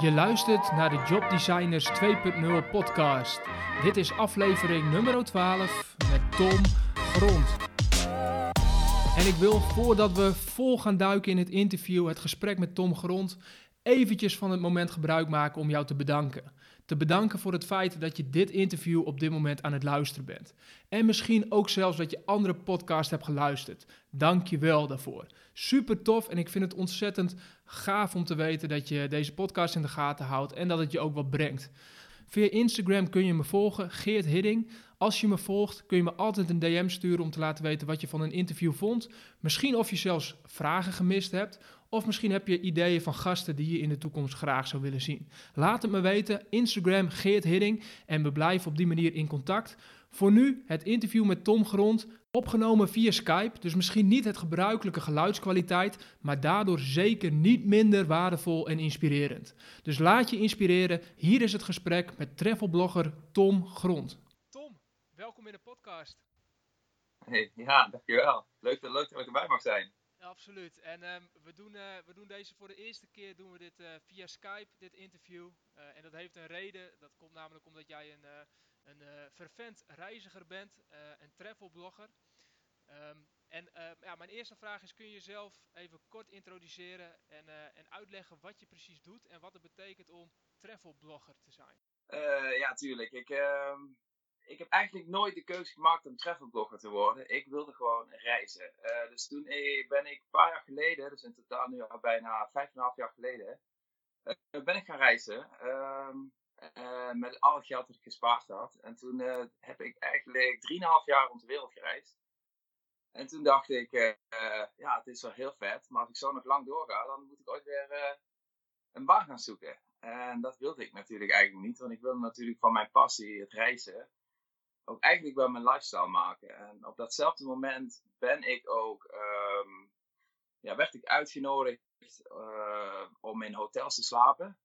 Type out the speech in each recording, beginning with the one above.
Je luistert naar de Job Designers 2.0 podcast. Dit is aflevering nummer 12 met Tom Grond. En ik wil voordat we vol gaan duiken in het interview, het gesprek met Tom Grond, eventjes van het moment gebruik maken om jou te bedanken. Te bedanken voor het feit dat je dit interview op dit moment aan het luisteren bent. En misschien ook zelfs dat je andere podcasts hebt geluisterd. Dank je wel daarvoor. Super tof en ik vind het ontzettend gaaf om te weten dat je deze podcast in de gaten houdt en dat het je ook wat brengt. Via Instagram kun je me volgen, Geert Hidding. Als je me volgt, kun je me altijd een DM sturen om te laten weten wat je van een interview vond. Misschien of je zelfs vragen gemist hebt, of misschien heb je ideeën van gasten die je in de toekomst graag zou willen zien. Laat het me weten, Instagram Geert Hidding, en we blijven op die manier in contact. Voor nu het interview met Tom Grond, opgenomen via Skype, dus misschien niet het gebruikelijke geluidskwaliteit, maar daardoor zeker niet minder waardevol en inspirerend. Dus laat je inspireren, hier is het gesprek met travelblogger Tom Grond. Tom, welkom in de podcast. Hey, ja, dankjewel. Leuk, leuk dat ik erbij mag zijn. Absoluut. En um, we, doen, uh, we doen deze voor de eerste keer doen we dit uh, via Skype, dit interview. Uh, en dat heeft een reden. Dat komt namelijk omdat jij een, een vervent reiziger bent, een travelblogger. Um, en ja, mijn eerste vraag is, kun je jezelf even kort introduceren en, en uitleggen wat je precies doet en wat het betekent om travelblogger te zijn? ja, tuurlijk. Ik, ehm, ik heb eigenlijk nooit de keuze gemaakt om travelblogger te worden. Ik wilde gewoon reizen. Uh, dus toen ben ik een paar jaar geleden, dus in totaal nu al bijna vijf en een half jaar geleden, uh, ben ik gaan reizen. Uh, met al het geld dat ik gespaard had. En toen heb ik eigenlijk drieënhalf jaar rond de wereld gereisd. En toen dacht ik, ja, het is wel heel vet, maar als ik zo nog lang doorga, dan moet ik ooit weer een baan gaan zoeken. En dat wilde ik natuurlijk eigenlijk niet, want ik wilde natuurlijk van mijn passie, het reizen, ook eigenlijk wel mijn lifestyle maken. En op datzelfde moment ben ik ook, um, ja, werd ik uitgenodigd om in hotels te slapen.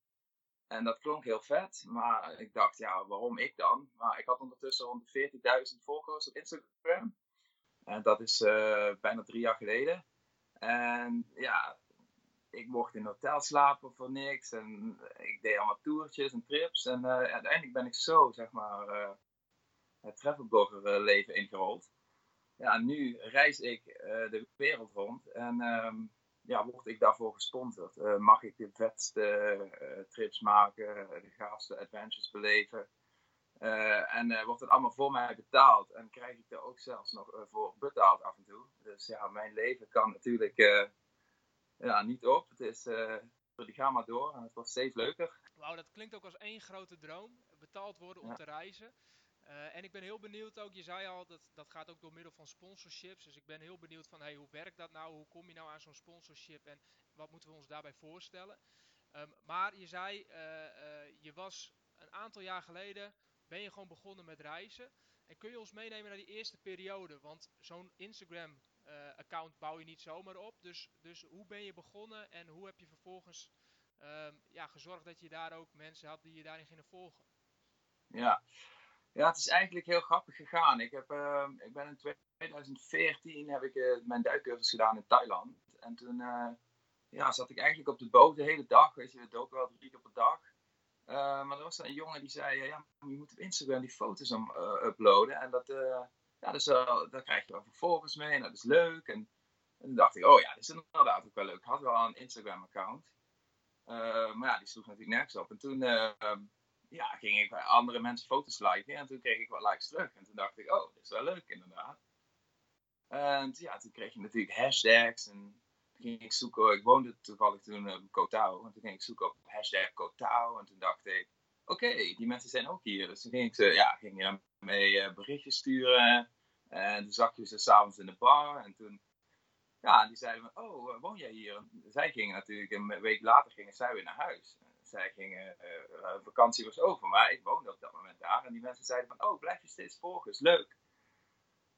En dat klonk heel vet, maar ik dacht, ja, waarom ik dan? Maar ik had ondertussen 140.000 volgers op Instagram. En dat is uh, bijna drie jaar geleden. En ja, ik mocht in hotel slapen voor niks. En ik deed allemaal toertjes en trips. En uh, uiteindelijk ben ik zo, zeg maar, het travelblogger leven ingerold. Ja, nu reis ik uh, de wereld rond en um, ja, word ik daarvoor gesponsord. Uh, mag ik de vetste uh, trips maken, de gaafste adventures beleven. en wordt het allemaal voor mij betaald en krijg ik er ook zelfs nog voor betaald af en toe. Dus ja, mijn leven kan natuurlijk ja, niet op. Het is, die gaan maar door en het wordt steeds leuker. Wauw, dat klinkt ook als één grote droom. Betaald worden om ja. te reizen. Uh, en ik ben heel benieuwd ook, je zei al, dat, dat gaat ook door middel van sponsorships. Dus ik ben heel benieuwd van, hey, hoe werkt dat nou? Hoe kom je nou aan zo'n sponsorship en wat moeten we ons daarbij voorstellen? Um, maar je zei, uh, uh, je was een aantal jaar geleden, ben je gewoon begonnen met reizen. En kun je ons meenemen naar die eerste periode? Want zo'n Instagram account bouw je niet zomaar op. Dus, dus hoe ben je begonnen en hoe heb je vervolgens um, ja, gezorgd dat je daar ook mensen had die je daarin gingen volgen? Ja, ja, het is eigenlijk heel grappig gegaan. Ik, heb, uh, ik ben in 2014 heb ik uh, mijn duikcursus gedaan in Thailand. En toen uh, ja, zat ik eigenlijk op de boot de hele dag. Weet je, het ook wel drie keer per dag. maar er was een jongen die zei, ja, je moet op Instagram die foto's om, uploaden. En dat, ja, dus, daar krijg je wel vervolgens mee en dat is leuk. En, en toen dacht ik, oh ja, dat is inderdaad ook wel leuk. Ik had wel een Instagram account. maar ja, die sloeg natuurlijk nergens op. En toen ja, ging ik bij andere mensen foto's liken en toen kreeg ik wat likes terug. En toen dacht ik, oh, dit is wel leuk inderdaad. En ja, toen kreeg je natuurlijk hashtags en toen ging ik zoeken, ik woonde toevallig toen op Kotao, en toen ging ik zoeken op hashtag Kotao en toen dacht ik, oké, die mensen zijn ook hier. Dus toen ging ik ze, ja, ging je mee uh, berichtjes sturen en toen zag je ze s'avonds in de bar en toen, ja, die zeiden van, oh, woon jij hier? En zij gingen natuurlijk, een week later gingen zij weer naar huis zij gingen, uh, vakantie was over, maar ik woonde op dat moment daar. En die mensen zeiden van, oh, blijf je steeds volgen, is leuk.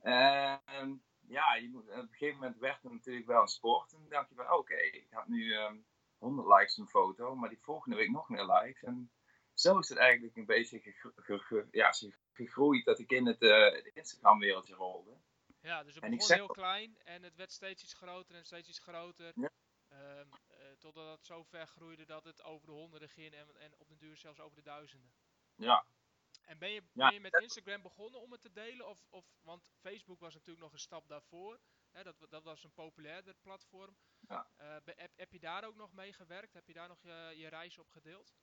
En ja, je moet, op een gegeven moment werd het natuurlijk wel een sport. En dan dacht je van, oké, ik heb nu um, ehm, 100 likes een foto, maar die volgende week nog meer likes. En zo is het eigenlijk een beetje ge ja, gegroeid dat ik in het, uh, Instagram-wereldje rolde. Ja, dus het begon heel klein en het werd steeds iets groter en steeds iets groter. Ja. Uh, Ehm, totdat het zo ver groeide dat het over de honderden ging en, en op de duur zelfs over de duizenden. Ja. En ben je, ben je met Instagram begonnen om het te delen? Of, of, want Facebook was natuurlijk nog een stap daarvoor. Hè, dat, dat was een populairder platform. Ja. heb, heb je daar ook nog mee gewerkt? Heb je daar nog je, je reis op gedeeld?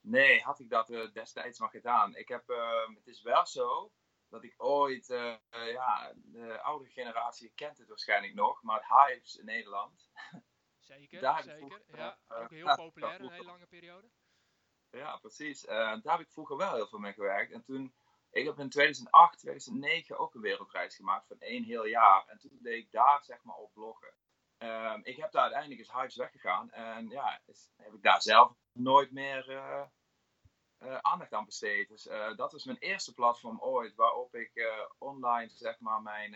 Nee, had ik dat uh, destijds maar gedaan. Ik heb, uh, het is wel zo dat ik ooit, ja, de oudere generatie kent het waarschijnlijk nog, maar Hives in Nederland. Zeker, zeker. ja, ook heel populair een hele lange periode. Ja, precies. daar heb ik vroeger wel heel veel mee gewerkt. En toen, ik heb in 2008, 2009 ook een wereldreis gemaakt van één heel jaar. En toen deed ik daar zeg maar op bloggen. Um, ik heb daar uiteindelijk eens Hives weggegaan. En ja, is, heb ik daar zelf nooit meer uh, uh, aandacht aan besteed. Dus uh, dat was mijn eerste platform ooit waarop ik online zeg maar mijn,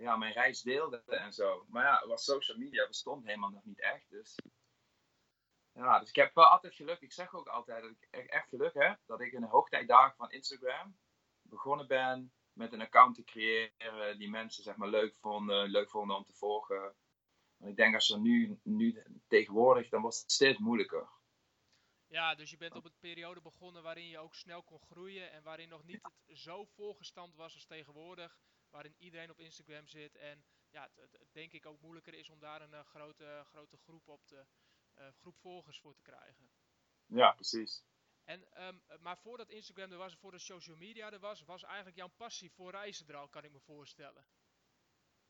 ja, mijn reis deelde en zo. Maar ja, was social media bestond helemaal nog niet echt. Dus ja, dus ik heb wel altijd geluk. Ik zeg ook altijd dat ik echt geluk heb dat ik in de hoogtijdagen van Instagram begonnen ben met een account te creëren die mensen zeg maar leuk vonden, leuk vonden om te volgen. En ik denk als je nu, nu tegenwoordig, dan wordt het steeds moeilijker. Ja, dus je bent op een periode begonnen waarin je ook snel kon groeien en waarin nog niet het zo volgestampt was als tegenwoordig, waarin iedereen op Instagram zit en ja, het, denk ik ook moeilijker is om daar een uh, grote, grote groep op te, uh, groep volgers voor te krijgen. Ja, precies. En, um, maar voordat Instagram er was, voordat social media er was, was eigenlijk jouw passie voor reizen er al, kan ik me voorstellen.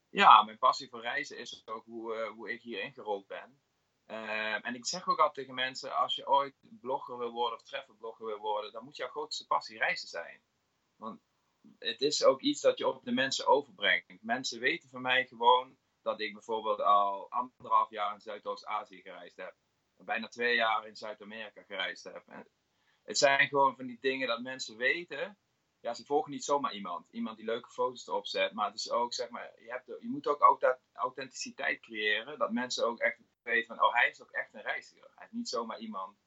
Ja, mijn passie voor reizen is ook hoe, uh, hoe ik hier ingerold ben. Uh, en ik zeg ook altijd tegen mensen, als je ooit blogger wil worden of trefferblogger wil worden, dan moet jouw grootste passie reizen zijn. Want het is ook iets dat je op de mensen overbrengt. Mensen weten van mij gewoon dat ik bijvoorbeeld al anderhalf jaar in Zuidoost-Azië gereisd heb. Bijna twee jaar in Zuid-Amerika gereisd heb. En het zijn gewoon van die dingen dat mensen weten. Ja, ze volgen niet zomaar iemand. Iemand die leuke foto's erop zet. Maar het is ook, zeg maar, je, hebt, je moet ook authenticiteit creëren. Dat mensen ook echt weten van, oh, hij is ook echt een reiziger. Hij is niet zomaar iemand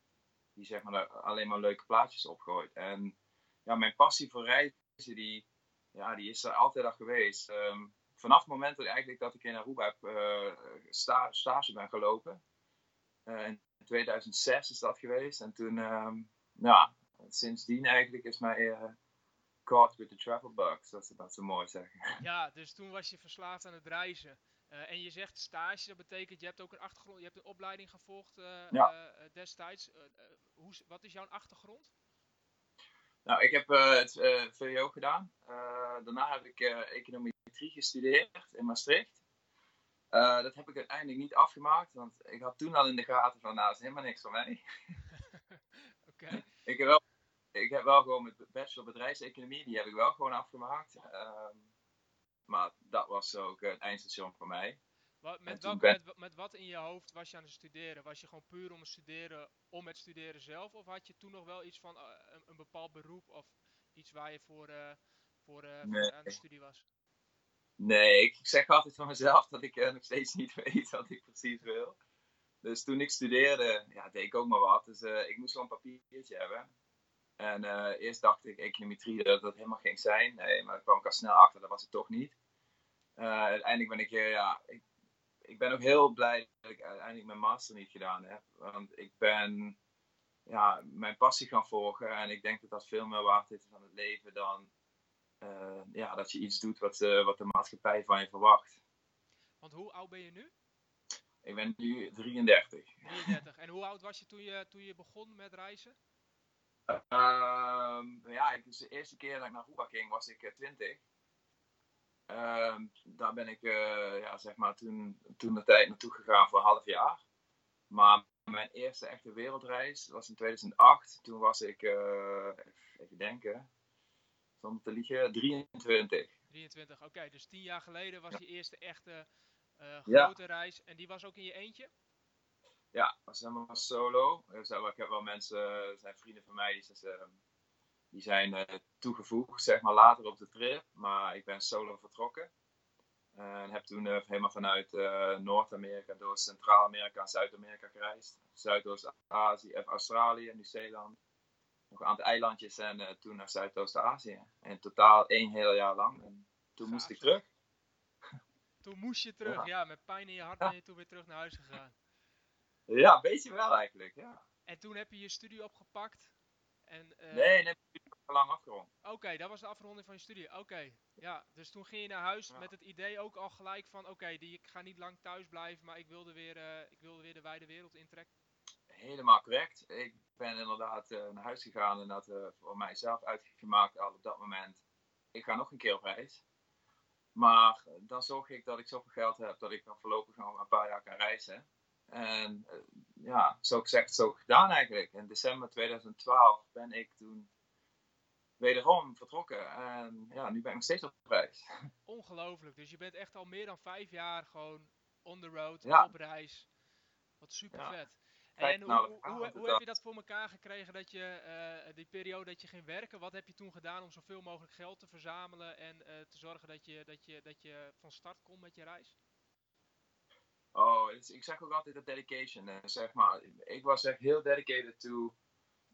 die, zeg maar, alleen maar leuke plaatjes opgooit. En ja, mijn passie voor reizen, die, ja, die is er altijd al geweest. Um, vanaf het moment dat, eigenlijk dat ik in Aruba heb, uh, sta, stage ben gelopen. Uh, in 2006 is dat geweest. En toen, um, ja, sindsdien eigenlijk is mij uh, caught with the travel bugs. Dat ze dat zo mooi zeggen. Ja, dus toen was je verslaafd aan het reizen. Uh, en je zegt stage, dat betekent je hebt ook een achtergrond, je hebt een opleiding gevolgd uh, ja. uh, destijds. hoe, wat is jouw achtergrond? Nou, ik heb het VWO gedaan. daarna heb ik econometrie gestudeerd in Maastricht. dat heb ik uiteindelijk niet afgemaakt, want ik had toen al in de gaten van, nou, dat is helemaal niks voor mij. ik, heb wel, ik heb wel gewoon met bachelor bedrijfseconomie, die heb ik wel gewoon afgemaakt. Uh, maar dat was ook het eindstation voor mij. Wat, met, welk, met, met, wat in je hoofd was je aan het studeren? Was je gewoon puur om het studeren, om het studeren zelf? Of had je toen nog wel iets van uh, een, een, bepaald beroep of iets waar je voor, uh, voor, uh, nee. voor aan de studie was? Nee, ik zeg altijd van mezelf dat ik nog steeds niet weet wat ik precies wil. Dus toen ik studeerde, ja, deed ik ook maar wat. Dus ik moest wel een papiertje hebben. En eerst dacht ik econometrie dat dat helemaal ging zijn. Nee, maar daar kwam ik al snel achter, dat was het toch niet. Uiteindelijk ben ik, ja, ik, ik ben ook heel blij dat ik uiteindelijk mijn master niet gedaan heb. Want ik ben ja, mijn passie gaan volgen. En ik denk dat dat veel meer waard is van het leven dan ja, dat je iets doet wat, wat de maatschappij van je verwacht. Want hoe oud ben je nu? Ik ben nu 33. 33. En hoe oud was je toen je, toen je begon met reizen? Uh, ja, dus de eerste keer dat ik naar Aruba ging was ik 20. Uh, ehm, daar ben ik uh, ja, zeg maar toen, toen de tijd naartoe gegaan voor een half jaar. Maar mijn eerste echte wereldreis was in 2008. Toen was ik, uh, even denken, zonder te liegen, 23. 23, oké. Dus tien jaar geleden was ja. je eerste echte uh, grote ja. reis. En die was ook in je eentje? Ja, was helemaal solo. Dus, ik heb wel mensen, zijn vrienden van mij, die, uh, die zijn uh, toegevoegd, zeg maar, later op de trip. Maar ik ben solo vertrokken. En heb toen helemaal vanuit Noord-Amerika door Centraal-Amerika en Zuid-Amerika gereisd. Zuidoost-Azië, Australië, Nieuw-Zeeland. Nog een aantal eilandjes en toen naar Zuidoost-Azië. En totaal één heel jaar lang. En toen Gaaf. moest ik terug. toen moest je terug, ja. met pijn in je hart ben je toen weer terug naar huis gegaan. Ja, weet je wel eigenlijk, ja. En toen heb je je studie opgepakt? En, uh... Nee, nee, lang afgerond. Oké, dat was de afronding van je studie. Oké, ja. Dus toen ging je naar huis met het idee ook al gelijk van... Oké, ik ga niet lang thuis blijven, maar ik wilde weer, uh, ik wilde weer de wijde wereld intrekken. Helemaal correct. Ik ben inderdaad uh, naar huis gegaan en dat voor mijzelf uitgemaakt al op dat moment. Ik ga nog een keer op reis. Maar dan zorg ik dat ik zoveel geld heb dat ik dan voorlopig nog een paar jaar kan reizen. En ja, zo gezegd, zo gedaan eigenlijk. In december 2012 ben ik toen wederom vertrokken. En ja, nu ben ik nog steeds op reis. Ongelooflijk. Dus je bent echt al meer dan vijf jaar gewoon on the road, op reis. Wat super vet. En hoe, hoe, hoe, heb je dat voor elkaar gekregen dat je uh, die periode dat je ging werken, wat heb je toen gedaan om zoveel mogelijk geld te verzamelen en uh, te zorgen dat je, dat, je, dat je van start komt met je reis? Oh, ik zeg ook altijd dat dedication. Zeg maar. Ik was echt heel dedicated to.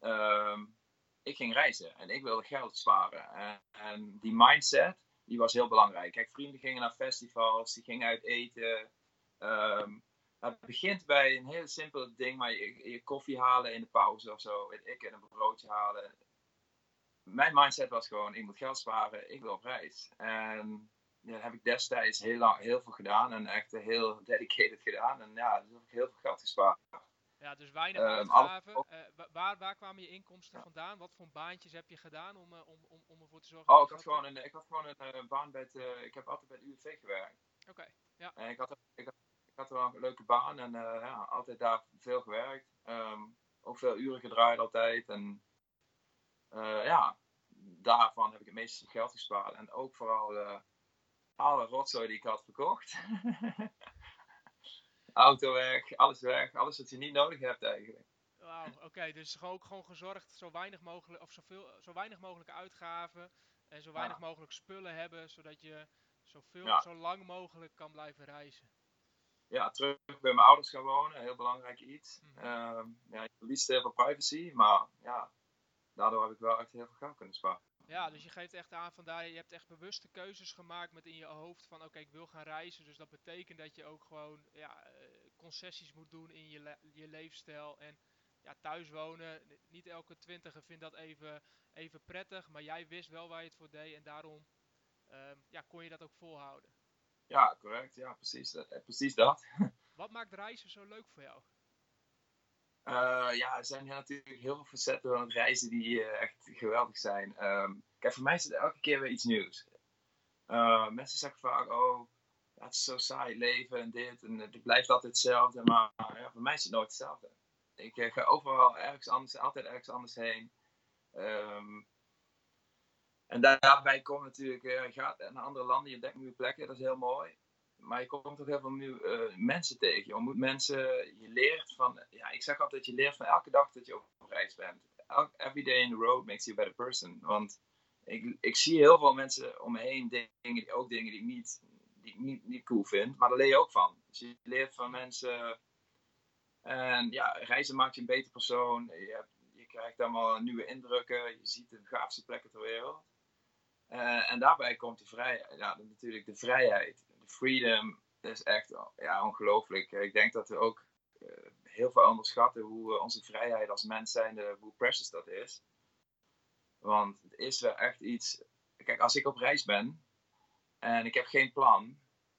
Um, ik ging reizen en ik wilde geld sparen. En, die mindset, die was heel belangrijk. Kijk, vrienden gingen naar festivals, die gingen uit eten. Um, het begint bij een heel simpel ding, maar je, je, koffie halen in de pauze of zo. Ik, en een broodje halen. Mijn mindset was gewoon, ik moet geld sparen, ik wil op reis. En dat heb ik destijds heel, lang, heel veel gedaan en echt heel dedicated gedaan. En ja, dus heb ik heel veel geld gespaard. Ja, dus weinig uitgaven. Uh, waar, waar kwamen je inkomsten ja. vandaan? Wat voor baantjes heb je gedaan om, uh, om, om, om ervoor te zorgen? Oh, ik had, gewoon een, ik had gewoon een baan bij het, ik heb altijd bij het UWV gewerkt. Oké, okay, ja. En ik had, ik, had, ik had wel een leuke baan en ja, altijd daar veel gewerkt. Um, ook veel uren gedraaid altijd. En ja, daarvan heb ik het meeste geld gespaard. En ook vooral alle rotzooi die ik had verkocht. Auto weg, alles weg, alles wat je niet nodig hebt eigenlijk. Wauw, oké, dus ook gewoon gezorgd zo weinig mogelijk, of zoveel, zo weinig mogelijk uitgaven en zo weinig mogelijk spullen hebben, zodat je zoveel, ja. zo lang mogelijk kan blijven reizen. Ja, terug bij mijn ouders gaan wonen, heel belangrijk iets. Mm -hmm. ja, je verliest heel veel privacy, maar ja, daardoor heb ik wel echt heel veel geld kunnen sparen. Ja, dus je geeft echt aan van daar, je hebt echt bewuste keuzes gemaakt met in je hoofd van oké, ik wil gaan reizen. Dus dat betekent dat je ook gewoon ja, concessies moet doen in je, le je leefstijl. En ja, thuis wonen, niet elke twintiger vindt dat even, even prettig, maar jij wist wel waar je het voor deed en daarom um, ja, kon je dat ook volhouden. Ja, correct. Ja, precies, precies dat. Wat maakt reizen zo leuk voor jou? Uh, ja, er zijn natuurlijk heel veel facetten van het reizen die uh, echt geweldig zijn. Um, kijk, voor mij is het elke keer weer iets nieuws. Uh, mensen zeggen vaak, oh, ja, het is zo saai leven en dit en het blijft altijd hetzelfde. Maar ja, voor mij is het nooit hetzelfde. Ik ga overal ergens anders, altijd ergens anders heen. Um, en daarbij komt natuurlijk, je gaat naar andere landen, je ontdekt nieuwe plekken, dat is heel mooi maar je komt ook heel veel nieuwe mensen tegen. Je ontmoet mensen, je leert van, ja, ik zeg altijd, je leert van elke dag dat je op reis bent. Every day in the road makes you a better person. Want ik, ik zie heel veel mensen om me heen, dingen, ook dingen die ik niet, niet, niet cool vind, maar daar leer je ook van. Dus je leert van mensen. En ja, reizen maakt je een beter persoon. Je, je krijgt allemaal nieuwe indrukken. Je ziet de gaafste plekken ter wereld. Uh, en daarbij komt de vrijheid, ja, natuurlijk de vrijheid freedom is echt ja, ongelooflijk. Ik denk dat we ook uh, heel veel onderschatten hoe uh, onze vrijheid als mens zijn, hoe precious dat is. Want het is wel echt iets. Kijk, als ik op reis ben en ik heb geen plan,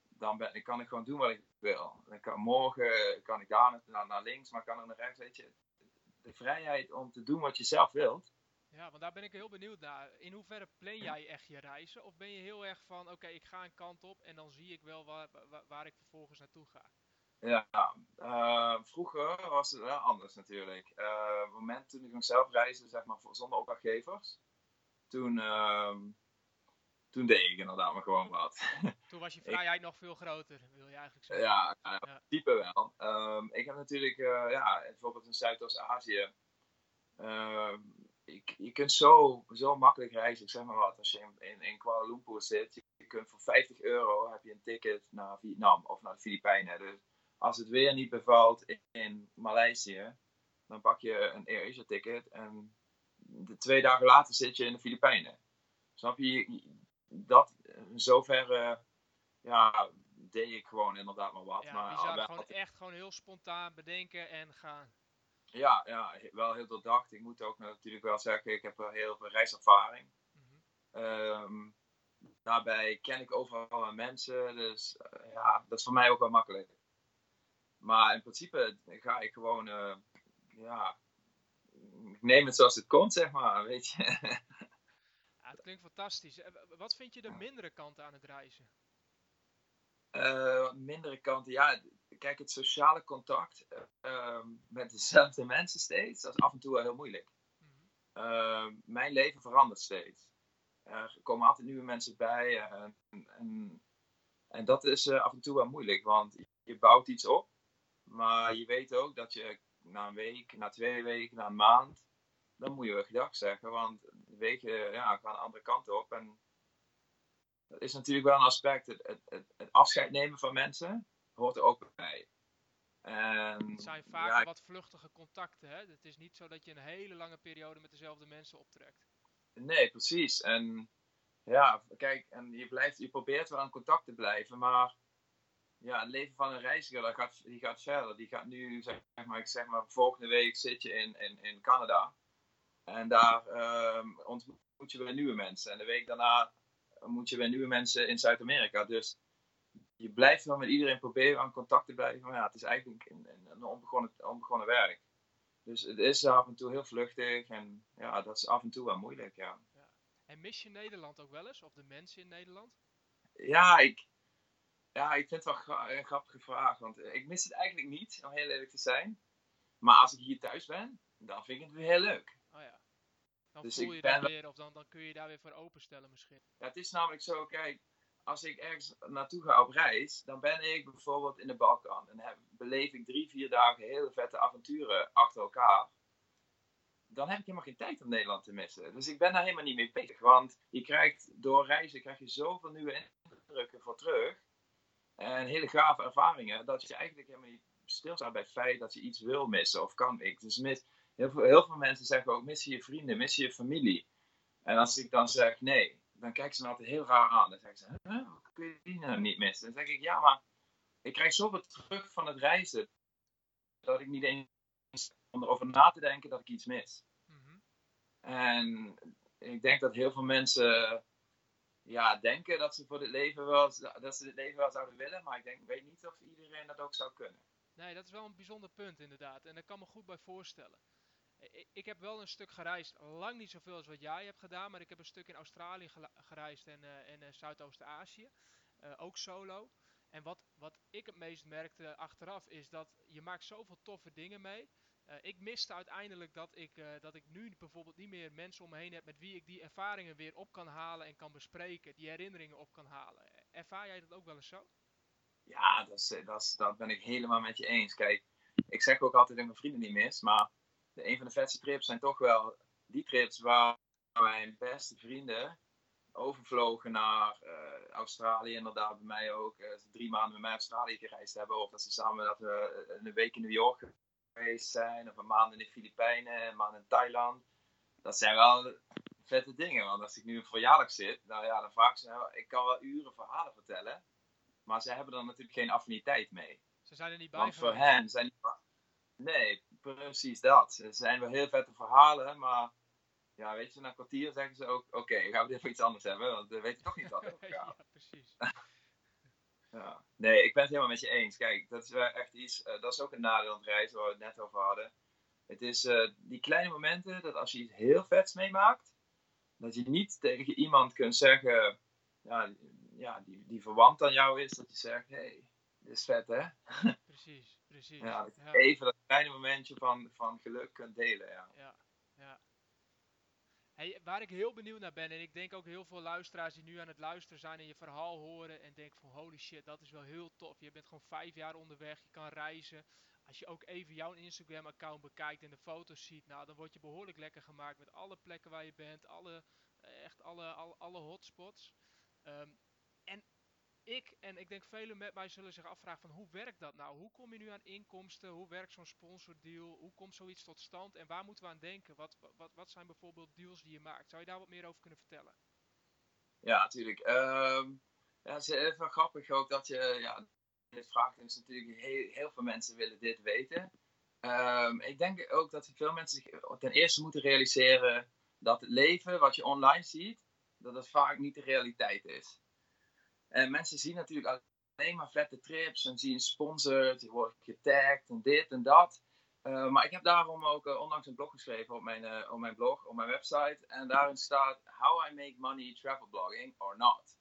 dan ben, kan ik gewoon doen wat ik wil. Dan kan, morgen kan ik daar naar, naar links, maar kan er naar rechts. Weet je, de vrijheid om te doen wat je zelf wilt ja, want daar ben ik heel benieuwd naar. In hoeverre plan jij echt je reizen? Of ben je heel erg van, oké, ik ga een kant op en dan zie ik wel waar, waar, waar ik vervolgens naartoe ga? Ja, uh, vroeger was het wel anders natuurlijk. Uh, op het moment toen ik nog zelf reisde, zeg maar, zonder opdrachtgevers, toen, uh, toen deed ik inderdaad maar gewoon wat. Toen was je vrijheid ik, nog veel groter, wil je eigenlijk zeggen? Ja, ja, type wel. Um, ik heb natuurlijk, uh, ja, bijvoorbeeld in Zuidoost-Azië, ehm, je, je kunt zo, zo makkelijk reizen. Ik zeg maar wat, als je in, in, in Kuala Lumpur zit, je, je kunt voor 50 euro heb je een ticket naar Vietnam of naar de Filipijnen. Dus als het weer niet bevalt in, in Maleisië, dan pak je een AirAsia ticket en de twee dagen later zit je in de Filipijnen. Snap je? Dat in zoverre ja, deed ik gewoon inderdaad maar wat. Ja, maar bizar. wel Gewoon echt gewoon heel spontaan bedenken en gaan. ja, ja, wel heel doordacht. Ik moet ook natuurlijk wel zeggen, ik heb wel heel veel reiservaring. Ehm, daarbij ken ik overal aan mensen, dus eh, ja, dat is voor mij ook wel makkelijk. Maar in principe ga ik gewoon, eh, ja, ik neem het zoals het komt, zeg maar, weet je. Het klinkt fantastisch. Eh, Wat vind je de mindere kant aan het reizen? Eh, mindere kanten, ja, kijk, het sociale contact eh, ehm, met dezelfde mensen steeds, dat is af en toe wel heel moeilijk. Mhm. Eh, mijn leven verandert steeds. Er komen altijd nieuwe mensen bij en, en, en dat is eh, af en toe wel moeilijk, want je bouwt iets op, maar je weet ook dat je na een week, na twee weken, na een maand, dan moet je wel gedag zeggen, want de weken ja, gaan de andere kant op en dat is natuurlijk wel een aspect, het, het, het, het afscheid nemen van mensen hoort er ook bij. En, Het zijn vaak ja, wat vluchtige contacten. Hè? Het is niet zo dat je een hele lange periode met dezelfde mensen optrekt. Nee, precies. En ja, kijk, en je, blijft, je probeert wel in contact te blijven, maar ja, het leven van een reiziger, dat gaat, die gaat verder. Die gaat nu, zeg maar, ik zeg maar, volgende week zit je in, in, in Canada. En daar ehm, ontmoet je weer nieuwe mensen. En de week daarna ontmoet je weer nieuwe mensen in Zuid-Amerika. Dus je blijft wel met iedereen proberen aan contact te blijven. Maar ja, het is eigenlijk een, onbegonnen, onbegonnen werk. Dus het is af en toe heel vluchtig. En ja, dat is af en toe wel moeilijk, ja. En mis je Nederland ook wel eens? Of de mensen in Nederland? Ja, ik, ja, ik vind het wel gra- een grappige vraag. Want ik mis het eigenlijk niet, om heel eerlijk te zijn. Maar als ik hier thuis ben, dan vind ik het weer heel leuk. Dan Dus voel ik je ben dat weer, of dan, dan kun je daar weer voor openstellen misschien. Ja, het is namelijk zo, kijk, als ik ergens naartoe ga op reis, dan ben ik bijvoorbeeld in de Balkan. En heb, beleef ik drie, vier dagen hele vette avonturen achter elkaar. Dan heb ik helemaal geen tijd om Nederland te missen. Dus ik ben daar helemaal niet mee bezig. Want je krijgt, door reizen krijg je zoveel nieuwe indrukken voor terug. En hele gave ervaringen, dat je eigenlijk helemaal niet stilstaat bij het feit dat je iets wil missen of kan. Ik, dus mis, heel, veel, heel veel mensen zeggen ook, mis je je vrienden, mis je je familie. En als ik dan zeg nee, dan kijken ze me altijd heel raar aan. Dan zeggen ze, huh, hoe kun je die nou niet missen? Dan zeg ik, ja, maar ik krijg zoveel terug van het reizen, dat ik niet eens om erover na te denken dat ik iets mis. Mhm. En ik denk dat heel veel mensen ja, denken dat ze voor dit leven wel, dat ze dit leven wel zouden willen, maar ik denk, weet niet of iedereen dat ook zou kunnen. Nee, dat is wel een bijzonder punt inderdaad. En daar kan me goed bij voorstellen. Ik heb wel een stuk gereisd, lang niet zoveel als wat jij hebt gedaan, maar ik heb een stuk in Australië gereisd en, eh, en eh, Zuidoost-Azië. Eh, ook solo. En wat, wat ik het meest merkte achteraf is dat je maakt zoveel toffe dingen mee. Ik miste uiteindelijk dat ik, dat ik nu bijvoorbeeld niet meer mensen om me heen heb met wie ik die ervaringen weer op kan halen en kan bespreken, die herinneringen op kan halen. Ervaar jij dat ook wel eens zo? Ja, dat, is, dat, dat ben ik helemaal met je eens. Kijk, ik zeg ook altijd dat ik mijn vrienden niet mis, maar de, een van de vetste trips zijn toch wel die trips waar mijn beste vrienden overvlogen naar eh, Australië. Inderdaad, bij mij ook. eh, ze drie maanden met mij Australië gereisd hebben. Of dat ze samen dat we eh, een week in New York geweest zijn. Of een maand in de Filipijnen, een maand in Thailand. Dat zijn wel vette dingen. Want als ik nu een verjaardag zit, nou ja, dan vraag ze, nou, ik kan wel uren verhalen vertellen. Maar ze hebben er natuurlijk geen affiniteit mee. Ze zijn er niet bij Want voor hen zijn die... Nee, precies dat. Er zijn wel heel vette verhalen, maar... Ja, weet je, na een kwartier zeggen ze ook... Oké, gaan we voor iets anders hebben, want we weten toch niet wat het gaat. ja, precies. Ja. Nee, ik ben het helemaal met je eens. Kijk, dat is wel echt iets... eh, dat is ook een nadeel aan het reizen, waar we het net over hadden. Het is eh, die kleine momenten, dat als je iets heel vets meemaakt... Dat je niet tegen iemand kunt zeggen... Ja, die- ja die, die verwant aan jou is, dat je zegt... Hé, hey, dit is vet, hè? Precies, precies. Ja, even dat kleine momentje van, van geluk kunt delen. Ja. ja, ja. Hey, waar ik heel benieuwd naar ben, en ik denk ook heel veel luisteraars die nu aan het luisteren zijn en je verhaal horen en denken van holy shit, dat is wel heel tof. Je bent gewoon vijf jaar onderweg, je kan reizen. Als je ook even jouw Instagram account bekijkt en de foto's ziet, nou dan word je behoorlijk lekker gemaakt met alle plekken waar je bent, alle, echt alle, alle, alle hotspots. Ehm, ik en ik denk velen met mij zullen zich afvragen van hoe werkt dat nou? Hoe kom je nu aan inkomsten? Hoe werkt zo'n sponsordeal? Hoe komt zoiets tot stand? En waar moeten we aan denken? Wat, wat, wat zijn bijvoorbeeld deals die je maakt? Zou je daar wat meer over kunnen vertellen? Ja, natuurlijk. Ehm, Ja, het is even grappig ook dat je ja, dit vraagt. Dus natuurlijk heel, heel veel mensen willen dit weten. Um, ik denk ook dat veel mensen zich ten eerste moeten realiseren dat het leven wat je online ziet, dat dat vaak niet de realiteit is. En mensen zien natuurlijk alleen maar vette trips en zien sponsored, die worden getagd en dit en dat. Uh, maar ik heb daarom ook uh, onlangs een blog geschreven op mijn, op mijn blog, op mijn website. En daarin staat How I Make Money Travel Blogging or Not.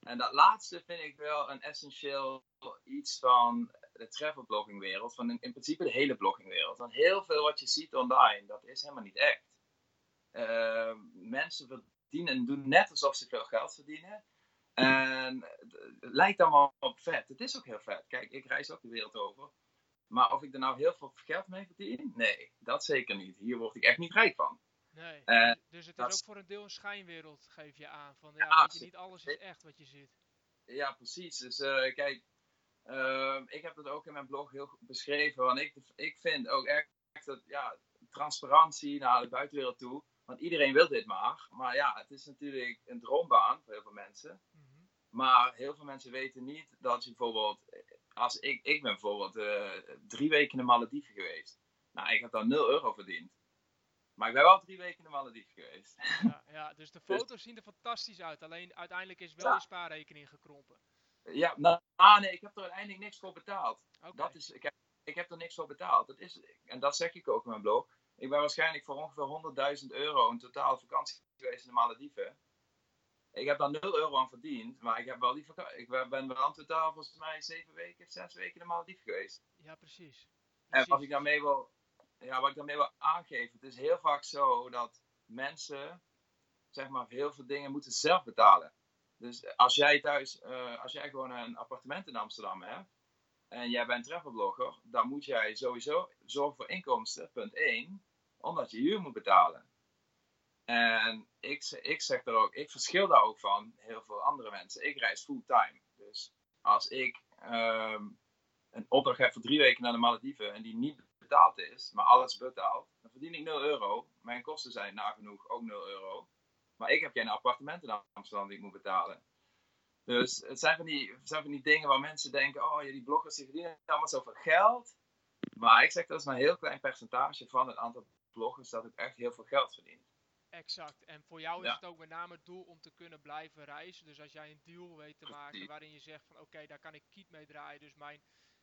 En dat laatste vind ik wel een essentieel iets van de travel blogging wereld. Van in, in principe de hele blogging wereld. Want heel veel wat je ziet online, dat is helemaal niet echt. mensen verdienen en doen net alsof ze veel geld verdienen. En het lijkt allemaal op vet. Het is ook heel vet. Kijk, ik reis ook de wereld over. Maar of ik er nou heel veel geld mee verdien? Nee, dat zeker niet. Hier word ik echt niet rijk van. Nee, uh, dus het is ook voor een deel een schijnwereld, geef je aan. Van, ja, ja je, niet alles is echt wat je ziet. Ja, precies. Dus uh, kijk, uh, ik heb het ook in mijn blog heel beschreven. Want ik, ik vind ook echt dat ja, transparantie naar de buitenwereld toe. Want iedereen wil dit maar. Maar ja, het is natuurlijk een droombaan voor heel veel mensen. Maar heel veel mensen weten niet dat je bijvoorbeeld als ik, ik ben bijvoorbeeld uh, drie weken in de Malediven geweest. Nou, ik heb dan 0 euro verdiend. Maar ik ben wel drie weken in de Malediven geweest. Ja, ja dus de foto's dus, zien er fantastisch uit. Alleen uiteindelijk is wel ja. je spaarrekening gekrompen. Ja, nou, ah, nee, ik heb er uiteindelijk niks voor betaald. Okay. Dat is, ik, heb, ik heb er niks voor betaald. Dat is, en dat zeg ik ook in mijn blog. Ik ben waarschijnlijk voor ongeveer 100.000 euro in totaal vakantie geweest in de Malediven. Ik heb daar 0 euro aan verdiend, maar ik, heb wel die ik ben wel aan totaal volgens mij 7 weken, 6 weken de Malediven geweest. Ja, precies. precies. En wat ik daarmee wil, ja, wat ik daarmee wil aangeven, het is heel vaak zo dat mensen, zeg maar, heel veel dingen moeten zelf betalen. Dus als jij thuis, uh, als jij gewoon een appartement in Amsterdam hebt, en jij bent travelblogger, dan moet jij sowieso zorgen voor inkomsten, punt 1, omdat je huur moet betalen. En ik, ik zeg er ook, ik verschil daar ook van heel veel andere mensen. Ik reis fulltime. Dus als ik um, een opdracht heb voor drie weken naar de Malediven en die niet betaald is, maar alles betaald, dan verdien ik 0 euro. Mijn kosten zijn nagenoeg ook 0 euro. Maar ik heb geen appartement in Amsterdam die ik moet betalen. Dus het zijn van die, het zijn van die dingen waar mensen denken: oh ja, die bloggers die verdienen allemaal zoveel geld. Maar ik zeg dat is maar een heel klein percentage van het aantal bloggers dat ook echt heel veel geld verdient. Exact. En voor jou is het ook met name het doel om te kunnen blijven reizen. Dus als jij een deal weet te maken waarin je zegt van oké, daar kan ik kiet mee draaien, dus mijn,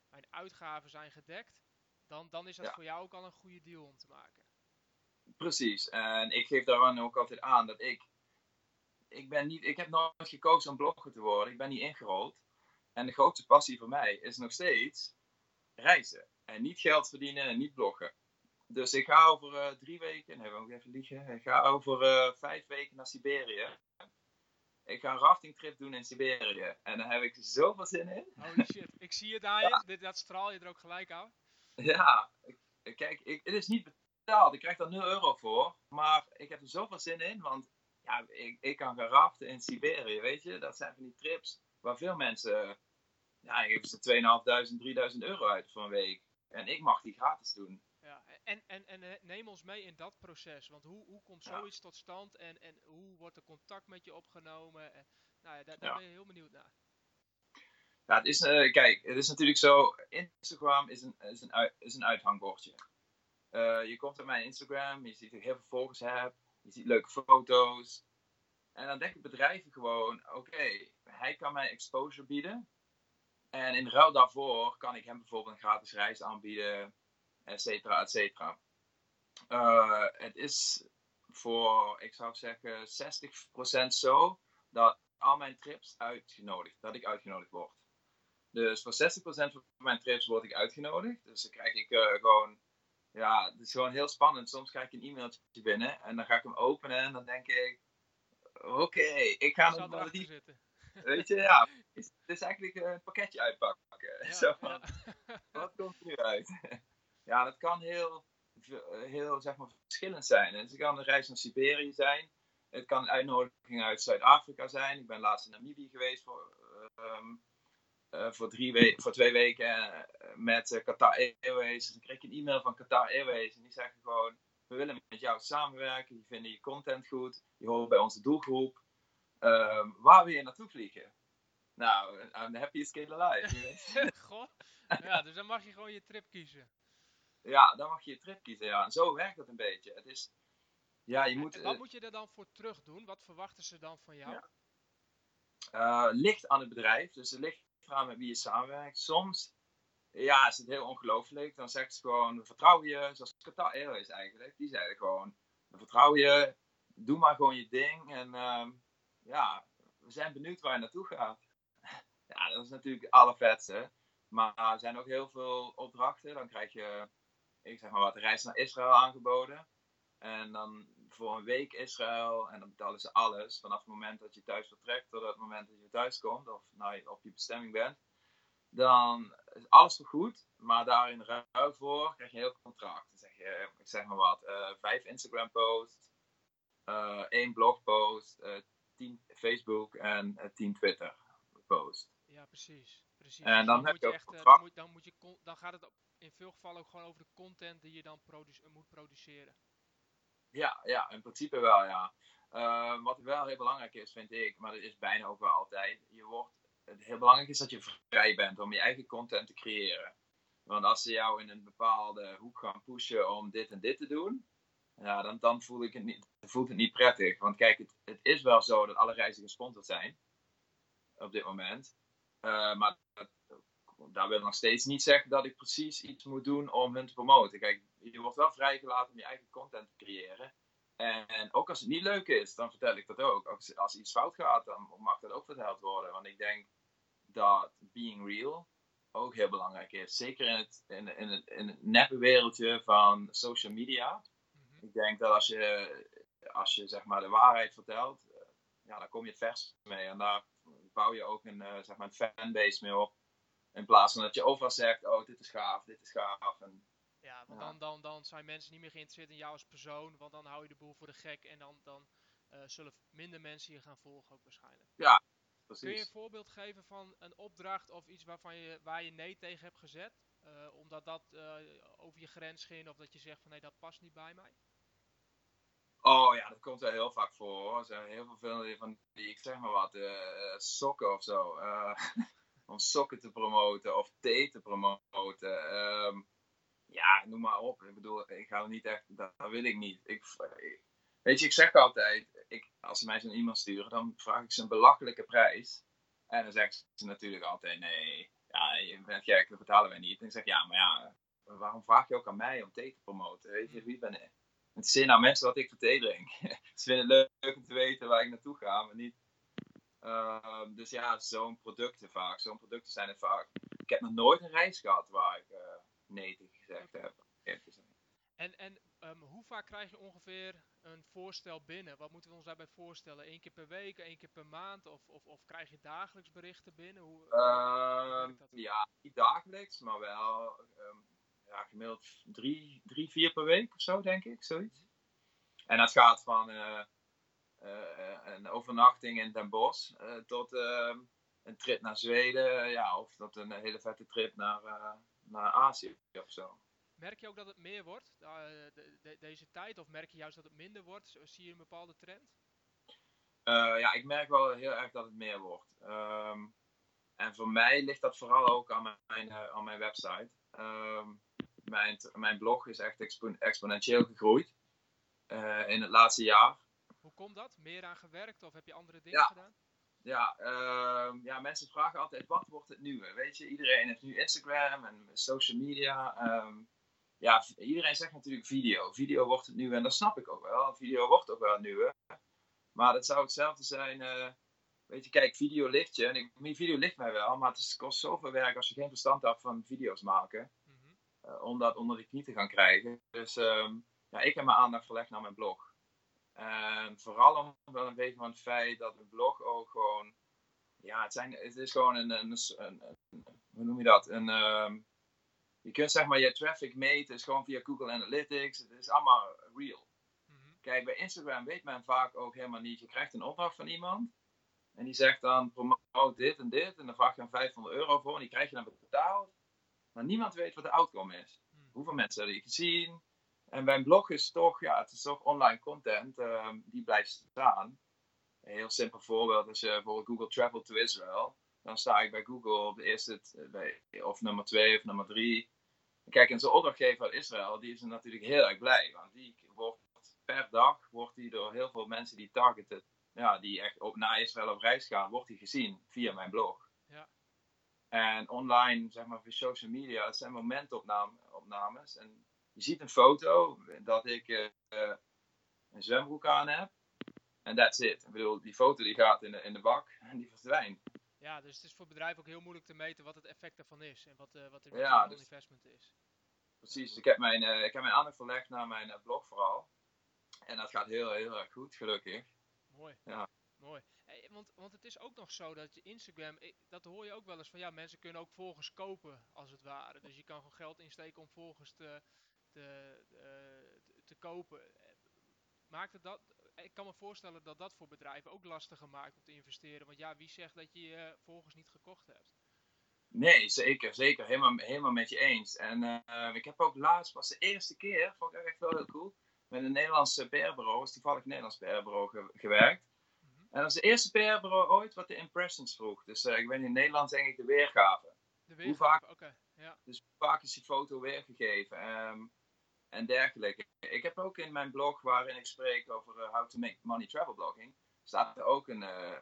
mijn uitgaven zijn gedekt, dan, dan is dat voor jou ook al een goede deal om te maken. Precies. En ik geef daaraan ook altijd aan dat ik, ik ben niet, ik heb nooit gekozen om blogger te worden. Ik ben niet ingerold. En de grootste passie voor mij is nog steeds reizen. En niet geld verdienen en niet bloggen. Dus ik ga over uh, drie weken, nee, we ook even liegen. Ik ga over uh, vijf weken naar Siberië. Ik ga een raftingtrip doen in Siberië. En daar heb ik zoveel zin in. Holy shit, ik zie het aan je. Dat straal je er ook gelijk aan. Ja, kijk, ik, het is niet betaald. Ik krijg er 0 euro voor. Maar ik heb er zoveel zin in. Want ja, ik, ik kan gaan raften in Siberië, weet je. Dat zijn van die trips waar veel mensen... Ja, geven ze 2.500, 3000 euro uit voor een week. En ik mag die gratis doen. En, en, en eh, neem ons mee in dat proces. Want hoe, hoe komt zoiets tot stand en, en hoe wordt er contact met je opgenomen? En, nou ja, daar, daar ben je heel benieuwd naar. Ja, het is, uh, kijk, het is natuurlijk zo. Instagram is een, is een, is een uithangbordje. Uh, je komt op mijn Instagram, je ziet dat ik heel veel volgers heb, je ziet leuke foto's. En dan denken bedrijven gewoon: oké, okay, hij kan mij exposure bieden. En in ruil daarvoor kan ik hem bijvoorbeeld een gratis reis aanbieden et cetera, et cetera. Uh, het is voor, ik zou zeggen, 60% zo dat al mijn trips uitgenodigd, dat ik uitgenodigd word. Dus voor 60% van mijn trips word ik uitgenodigd. Dus dan krijg ik uh, gewoon, ja, het is gewoon heel spannend. Soms krijg ik een e-mailtje binnen en dan ga ik hem openen en dan denk ik, oké, okay, ik ga naar die zitten. Weet je, ja, het is eigenlijk een pakketje uitpakken. Ja, Zo ja. wat komt er nu uit? Ja, dat kan heel, heel zeg maar, verschillend zijn. Het kan een reis naar Siberië zijn. Het kan een uitnodiging uit Zuid-Afrika zijn. Ik ben laatst in Namibië geweest voor, um, uh, voor, voor twee weken uh, met Qatar Airways. Dus ik kreeg een e-mail van Qatar Airways en die zeggen gewoon: We willen met jou samenwerken. Die vinden je content goed. Je hoort bij onze doelgroep. Um, waar wil je naartoe vliegen? Nou, I'm the happiest kid alive. Goh. Ja, dus dan mag je gewoon je trip kiezen. Ja, dan mag je je trip kiezen. Ja. En zo werkt het een beetje. Het is, ja, je moet, En wat eh, moet je er dan voor terug doen? Wat verwachten ze dan van jou? Ja. eh, ligt aan het bedrijf. Dus het ligt eraan met wie je samenwerkt. Soms ja, is het heel ongelooflijk. Dan zegt ze gewoon, we vertrouwen je. Zoals Qatar Airways eigenlijk. Die zeiden gewoon, we vertrouwen je. Doe maar gewoon je ding. En ehm, ja, we zijn benieuwd waar je naartoe gaat. ja, dat is natuurlijk het allervetste. Maar er zijn ook heel veel opdrachten. Dan krijg je, ik zeg maar wat, reis naar Israël aangeboden. En dan voor een week Israël. En dan betalen ze alles. Vanaf het moment dat je thuis vertrekt tot het moment dat je thuis komt. Of nou, op je bestemming bent. Dan is alles goed. Maar daar in ruil voor krijg je een heel contract. Dan zeg je, ik zeg maar wat, eh, vijf Instagram posts. eh, één blogpost. eh, tien Facebook en tien Twitter posts. Ja, precies. Precies. En Dus dan heb je ook echt, eh, dan, moet, dan, moet je dan gaat het in veel gevallen ook gewoon over de content die je dan produce- moet produceren. Ja, ja, in principe wel, ja. Eh, wat wel heel belangrijk is, vind ik, maar dat is bijna ook wel altijd. Je wordt, het heel belangrijk is dat je vrij bent om je eigen content te creëren. Want als ze jou in een bepaalde hoek gaan pushen om dit en dit te doen, ja, dan, dan voel ik het niet, voelt het niet prettig. Want kijk, het, het is wel zo dat alle reizen gesponsord zijn op dit moment. Eh, maar dat, daar wil nog steeds niet zeggen dat ik precies iets moet doen om hun te promoten. Kijk, je wordt wel vrijgelaten om je eigen content te creëren. En ook als het niet leuk is, dan vertel ik dat ook. Als, als iets fout gaat, dan mag dat ook verteld worden. Want ik denk dat being real ook heel belangrijk is. Zeker in het, in, in het, in het neppe wereldje van social media. Mhm. Ik denk dat als je, als je zeg maar de waarheid vertelt, ja, dan kom je het vers mee. En daar bouw je ook een, eh, zeg maar een fanbase mee op. In plaats van dat je overal zegt, oh dit is gaaf, dit is gaaf. En, Ja, want Ja. Dan, dan, dan zijn mensen niet meer geïnteresseerd in jou als persoon, want dan hou je de boel voor de gek en dan, dan eh, zullen minder mensen je gaan volgen ook waarschijnlijk. Kun je precies. een voorbeeld geven van een opdracht of iets waarvan je, waar je nee tegen hebt gezet? eh, omdat dat over je grens ging of dat je zegt van nee, dat past niet bij mij? Oh ja, dat komt wel heel vaak voor. Er zijn heel veel van die, ik zeg maar wat, eh, sokken of zo. eh, om sokken te promoten of thee te promoten. Ehm, ja, noem maar op. Ik bedoel, ik ga er niet echt, dat, wil ik niet. Ik, weet je, ik zeg altijd, ik, als ze mij zo'n e-mail sturen, dan vraag ik ze een belachelijke prijs. En dan zeggen ze natuurlijk altijd, nee, ja, je bent gek, dat betalen wij niet. En ik zeg, ja, maar ja, waarom vraag je ook aan mij om thee te promoten? Weet je, wie ben ik? Het is nou mensen wat ik voor thee drink. Ze vinden het leuk om te weten waar ik naartoe ga, maar niet. Ehm, dus ja, zo'n producten vaak. Zo'n producten zijn het vaak. Ik heb nog nooit een reis gehad waar ik eh, nee tegen gezegd heb. En, en ehm, hoe vaak krijg je ongeveer een voorstel binnen? Wat moeten we ons daarbij voorstellen? Eén keer per week, één keer per maand? Of, of, of krijg je dagelijks berichten binnen? Hoe, Ehm, ja, niet dagelijks, maar wel ja, gemiddeld drie, drie, vier per week of zo, denk ik. Zoiets. En dat gaat van eh, eh, een overnachting in Den Bosch eh, tot ehm, een trip naar Zweden. ja, of tot een hele vette trip naar, naar Azië of zo. Merk je ook dat het meer wordt de- de- deze tijd? Of merk je juist dat het minder wordt? Zie je een bepaalde trend? Ja, ik merk wel heel erg dat het meer wordt. Ehm, en voor mij ligt dat vooral ook aan mijn, aan mijn website. Ehm, mijn, mijn blog is echt expo- exponentieel gegroeid eh, in het laatste jaar. Hoe komt dat? Meer aan gewerkt of heb je andere dingen Ja. gedaan? Ja, ehm, ja, mensen vragen altijd wat wordt het nieuwe? Weet je, iedereen heeft nu Instagram en social media. ehm, ja, iedereen zegt natuurlijk video. Video wordt het nieuwe en dat snap ik ook wel. Video wordt ook wel het nieuwe. Maar dat zou hetzelfde zijn. eh, weet je, kijk, video ligt je. En ik, video ligt mij wel, maar het is, kost zoveel werk als je geen verstand hebt van video's maken. Eh, om dat onder de knie te gaan krijgen. Dus ehm, ja, ik heb mijn aandacht verlegd naar mijn blog. En vooral om wel een beetje van het feit dat mijn blog ook gewoon. Ja, het, zijn, het is gewoon een, een, een- een- Hoe noem je dat? Een, ehm, je kunt zeg maar je traffic meten, is gewoon via Google Analytics. Het is allemaal real. Mhm. Kijk, bij Instagram weet men vaak ook helemaal niet. Je krijgt een opdracht van iemand. En die zegt dan promote dit en dit. En dan vraag je dan 500 euro voor. En die krijg je dan betaald. Maar niemand weet wat de outcome is. Mhm. Hoeveel mensen hebben die gezien? En bij een blog is toch, ja, het is toch online content. ehm, die blijft staan. Een heel simpel voorbeeld. Als je bijvoorbeeld Google Travel to Israel. dan sta ik bij Google op de eerste, bij, of nummer 2 of nummer 3. Kijk, en zo'n opdrachtgever uit Israël, die is natuurlijk heel erg blij. Want die wordt per dag, wordt die door heel veel mensen die targeten, ja, die echt op, naar Israël op reis gaan, wordt die gezien via mijn blog. Ja. En online, zeg maar, via social media, het zijn momentopnames. En je ziet een foto dat ik uh, een zwembroek aan heb. En that's it. Ik bedoel, die foto die gaat in de, in de bak en die verdwijnt. Ja, dus het is voor bedrijven ook heel moeilijk te meten wat het effect ervan is en wat, uh, wat de ja, dus, investment is. Precies, ik heb mijn, uh, ik heb mijn aandacht verlegd naar mijn blog vooral. En dat gaat heel, heel erg goed, gelukkig. Mooi. Ja. Mooi. Want, want het is ook nog zo dat je Instagram, dat hoor je ook wel eens van ja, mensen kunnen ook volgers kopen als het ware. Dus je kan gewoon geld insteken om volgers te, te, te, te kopen. Maakt het dat, ik kan me voorstellen dat dat voor bedrijven ook lastiger maakt om te investeren. Want ja, wie zegt dat je je volgers niet gekocht hebt? Nee, zeker, zeker. Helemaal, helemaal met je eens. En uh, ik heb ook laatst, was de eerste keer, vond ik echt wel heel cool, met een Nederlandse PR-bureau, was toevallig Nederlands PR-bureau ge gewerkt. En dat de eerste PR-bureau ooit wat de impressions vroeg. Dus uh, ik ben in Nederland denk ik de weergave. De weergave, hoe vaak, okay, ja. Dus hoe vaak is die foto weergegeven? Um, en dergelijke. Ik heb ook in mijn blog waarin ik spreek over uh, how to make money travel blogging, staat er ook een. Uh,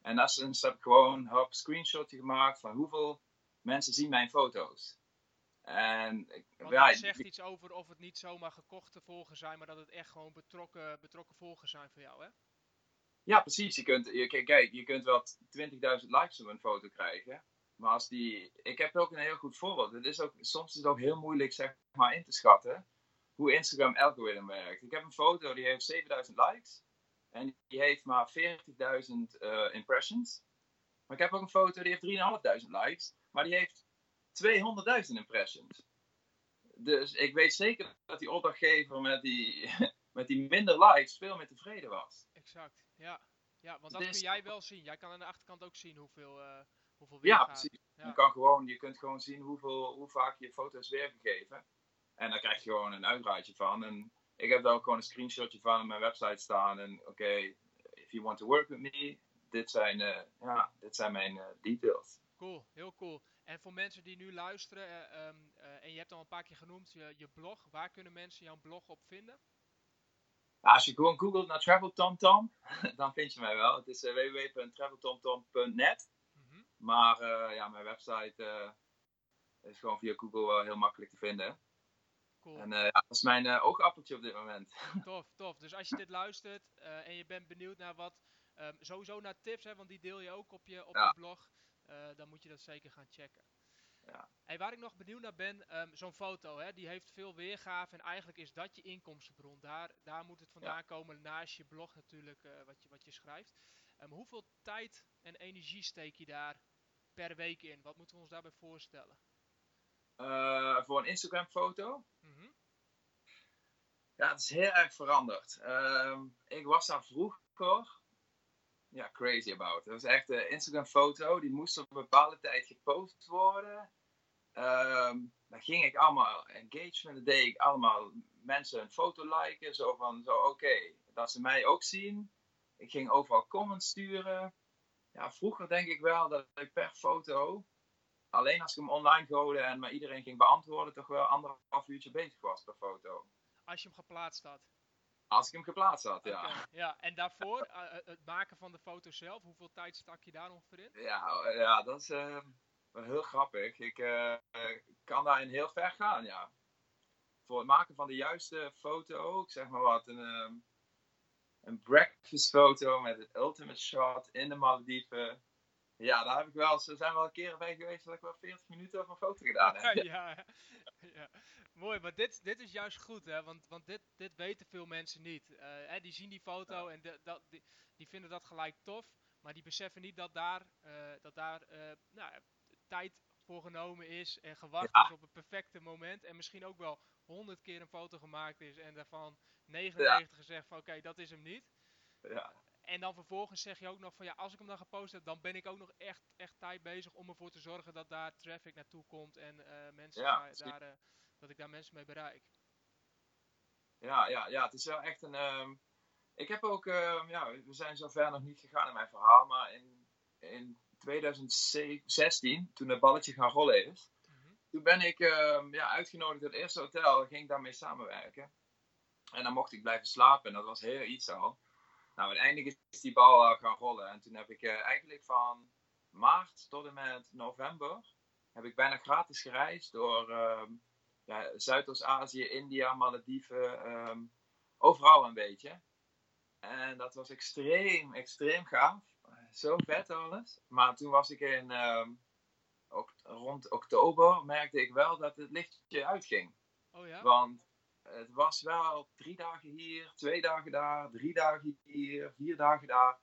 en dat is, heb ik gewoon een screenshotje gemaakt van hoeveel mensen zien mijn foto's. En Want ja, dat zegt iets over of het niet zomaar gekochte volgers zijn, maar dat het echt gewoon betrokken, betrokken volgers zijn voor jou, hè? Ja, precies. Je kunt, je, kijk, je kunt wel 20.000 likes op een foto krijgen. Maar als die. Ik heb ook een heel goed voorbeeld. Het is ook, soms is het ook heel moeilijk zeg maar, in te schatten hoe Instagram algoritme werkt. Ik heb een foto die heeft 7000 likes. En die heeft maar 40.000 uh, impressions. Maar ik heb ook een foto die heeft 3.500 likes. Maar die heeft 200.000 impressions. Dus ik weet zeker dat die opdrachtgever met die, met die minder likes veel meer tevreden was. Exact, ja. Ja, want dat dus, kun jij wel zien. Jij kan aan de achterkant ook zien hoeveel, uh, hoeveel Ja, precies. Ja. Je, kan gewoon, je kunt gewoon zien hoeveel, hoe vaak je foto is weergegeven. En daar krijg je gewoon een uitdraadje van. En ik heb daar ook gewoon een screenshotje van op mijn website staan. En oké, okay, if you want to work with me, dit zijn, uh, ja, dit zijn mijn uh, details. Cool, heel cool. En voor mensen die nu luisteren, um, en je hebt al een paar keer genoemd je, je blog, waar kunnen mensen jouw blog op vinden? Als je gewoon googelt naar Travel TomTom, dan vind je mij wel. Het is www.traveltomtom.net. Mm -hmm. Maar ja, mijn website is gewoon via Google heel makkelijk te vinden. Cool. En ja, dat is mijn oogappeltje op dit moment. Tof, tof. Dus als je dit luistert en je bent benieuwd naar wat, um, sowieso naar tips, hè, want die deel je ook op je, op ja. je blog, dan moet je dat zeker gaan checken. Ja. Hey, waar ik nog benieuwd naar ben, um, zo'n foto, hè, die heeft veel weergave en eigenlijk is dat je inkomstenbron. Daar, daar moet het vandaan ja. komen, naast je blog natuurlijk, wat, je, wat je schrijft. Um, hoeveel tijd en energie steek je daar per week in? Wat moeten we ons daarbij voorstellen? Uh, voor een Instagram foto. Mm -hmm. Ja, het is heel erg veranderd. Uh, ik was daar vroeger ja, crazy about. Het was echt een Instagram foto, die moest op een bepaalde tijd gepost worden. Um, dan ging ik allemaal engagement, dan deed ik allemaal mensen een foto liken, zo van, zo oké, dat ze mij ook zien. Ik ging overal comments sturen. Ja, vroeger denk ik wel dat ik per foto alleen als ik hem online gooide en maar iedereen ging beantwoorden, toch wel anderhalf uurtje bezig was per foto. Als je hem geplaatst had? Als ik hem geplaatst had, ja. Okay, ja. En daarvoor, uh, het maken van de foto zelf, hoeveel tijd stak je daar ongeveer in? Ja, ja dat is uh, heel grappig. Ik kan daarin heel ver gaan, ja. Voor het maken van de juiste foto, ik zeg maar wat, een, um, een breakfast foto met het ultimate shot in de Malediven ja, daar heb ik wel, er zijn wel een keer bij geweest dat ik wel 40 minuten over een foto gedaan heb. ja, ja, mooi, maar dit, dit is juist goed, hè? want, want dit, dit weten veel mensen niet. Uh, hè, die zien die foto en de, dat, die, die, vinden dat gelijk tof, maar die beseffen niet dat daar, uh, dat daar uh, nou, tijd voor genomen is en gewacht ja. is op het perfecte moment. En misschien ook wel 100 keer een foto gemaakt is en daarvan 99 ja. gezegd van oké, okay, dat is hem niet. Ja. En dan vervolgens zeg je ook nog van ja, als ik hem dan gepost heb, dan ben ik ook nog echt, echt tijd bezig om ervoor te zorgen dat daar traffic naartoe komt en uh, mensen ja, daar, daar uh, dat ik daar mensen mee bereik. Ja, ja, ja, het is wel echt een. Um, ik heb ook, uh, ja, we zijn zover nog niet gegaan in mijn verhaal, maar in, in 2016, toen het balletje gaan rollen is. Mhm. Toen ben ik ehm, ja, uitgenodigd door het eerste hotel, ging ik daarmee samenwerken. En dan mocht ik blijven slapen en dat was heel iets al. Nou, uiteindelijk is die bal uh, gaan rollen. En toen heb ik uh, eigenlijk van maart tot en met november heb ik bijna gratis gereisd door um, ja, Zuidoost-Azië, India, Malediven, um, overal een beetje. En dat was extreem, extreem gaaf. Zo vet alles. Maar toen was ik in um, rond oktober, merkte ik wel dat het lichtje uitging. Oh ja? Want het was wel drie dagen hier, twee dagen daar, drie dagen hier, vier dagen daar.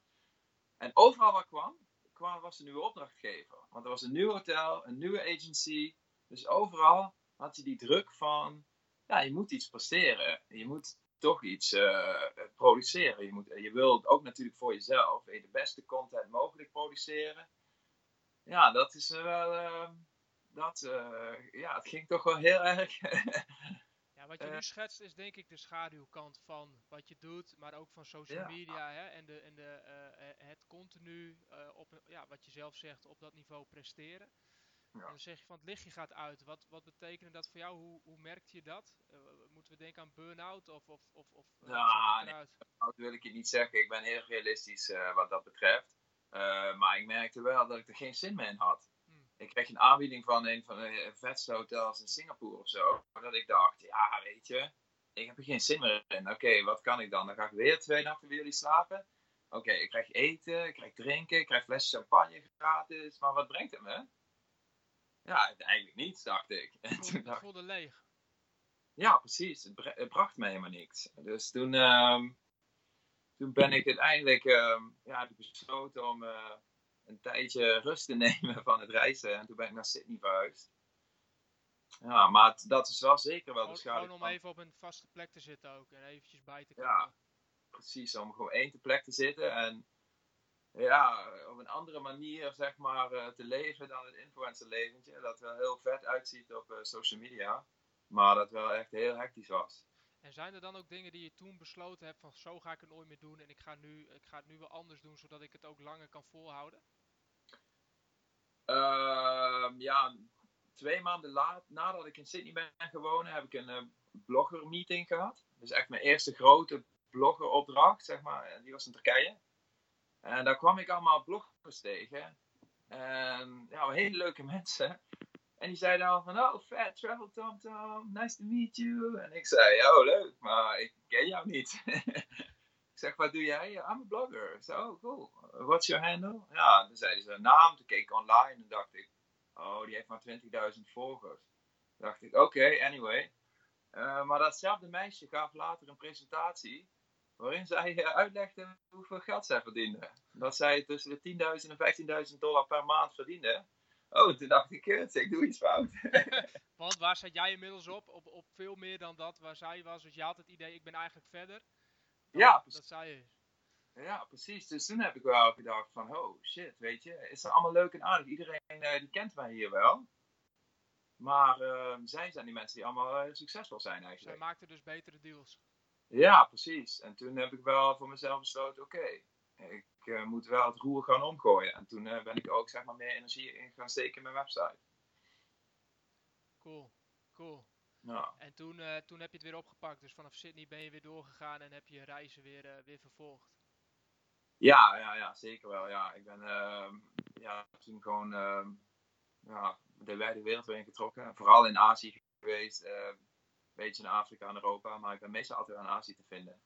En overal waar kwam, kwam was een nieuwe opdrachtgever. Want er was een nieuw hotel, een nieuwe agency. Dus overal had je die druk van, ja, je moet iets presteren. Je moet toch iets uh, produceren. Je, moet, je wilt ook natuurlijk voor jezelf de beste content mogelijk produceren. Ja, dat is wel, uh, dat, uh, ja, het ging toch wel heel erg wat je nu schetst is denk ik de schaduwkant van wat je doet, maar ook van social media hè, en, de, en de, eh, het continu, eh, op, ja, wat je zelf zegt, op dat niveau presteren. Ja. En dan zeg je van het lichtje gaat uit. Wat, wat betekende dat voor jou? Hoe, hoe merkte je dat? Eh, moeten we denken aan burn-out of, of, of, of eh, Ja, nee. eruit? Dat wil ik je niet zeggen. Ik ben heel realistisch eh, wat dat betreft. Eh, maar ik merkte wel dat ik er geen zin meer in had. Ik kreeg een aanbieding van een van de vetste hotels in Singapore of zo. Dat ik dacht, ja, weet je, ik heb er geen zin meer in. Oké, wat kan ik dan? Dan ga ik weer twee nachten bij jullie slapen. Oké, ik krijg eten, ik krijg drinken, ik krijg flesjes champagne gratis. Maar wat brengt het me? Ja, eigenlijk niets, dacht ik. En toen voelde, dacht ik, voelde leeg. ja, precies. Het, bracht me helemaal niks. Dus toen, ehm, toen ben ik uiteindelijk ehm, ja, ik besloten om eh, een tijdje rust te nemen van het reizen. En toen ben ik naar Sydney verhuisd. Ja, maar het- dat is wel zeker wel de schade. gewoon om even op een vaste plek te zitten ook en eventjes bij te Ja. komen. Precies, om gewoon één te plek te zitten en ja, op een andere manier zeg maar eh, te leven dan het influencerleventje. Dat wel heel vet uitziet op eh, social media. Maar dat wel echt heel hectisch was. En zijn er dan ook dingen die je toen besloten hebt van zo ga ik het nooit meer doen en ik ga, nu, ik ga het nu wel anders doen zodat ik het ook langer kan volhouden? Ehm, ja, twee maanden laat, nadat ik in Sydney ben gewoond, heb ik een eh, blogger meeting gehad. Dus echt mijn eerste grote bloggeropdracht, zeg maar. Die was in Turkije. En daar kwam ik allemaal bloggers tegen. En ja, hele leuke mensen. En die zeiden al van, oh, vet, travel Tom Tom, nice to meet you. En ik zei, oh, leuk, maar ik ken jou niet. zeg, wat doe jij? I'm a blogger. Ik oh, cool. What's your handle? Ja, dan zeiden ze een naam. Toen keek ik online en dacht ik, oh, die heeft maar 20.000 volgers. Toen dacht ik, oké, anyway. Eh, maar datzelfde meisje gaf later een presentatie waarin zij eh, uitlegde hoeveel geld zij verdiende. Dat zij tussen de 10.000 en 15.000 dollar per maand verdiende. Oh, toen dacht ik, kut, ik doe iets fout. Want waar zat jij inmiddels op? op? Op veel meer dan dat waar zij was. Dus je had het idee, ik ben eigenlijk verder. Ja, dat precies. zei je. Ja, precies. Dus toen heb ik wel gedacht van, oh shit, weet je, is het allemaal leuk en aardig. Iedereen eh, die kent mij hier wel. Maar eh, zij zijn die mensen die allemaal eh, succesvol zijn Zij eigenlijk. maakte dus betere deals. Ja, precies. En toen heb ik wel voor mezelf besloten, oké, ik eh, moet wel het roer gaan omgooien. En toen ben ik ook zeg maar meer energie in gaan steken in mijn website. Cool, cool. Ja, En toen, eh, toen heb je het weer opgepakt. Dus vanaf Sydney ben je weer doorgegaan en heb je je reizen weer, eh, weer vervolgd. ja, ja, ja zeker wel. Ja, ik ben ehm, ja, toen gewoon ehm, ja, de wijde wereld weer ingetrokken. Vooral in Azië geweest, eh, een beetje in Afrika en Europa. Maar ik ben meestal altijd aan Azië te vinden,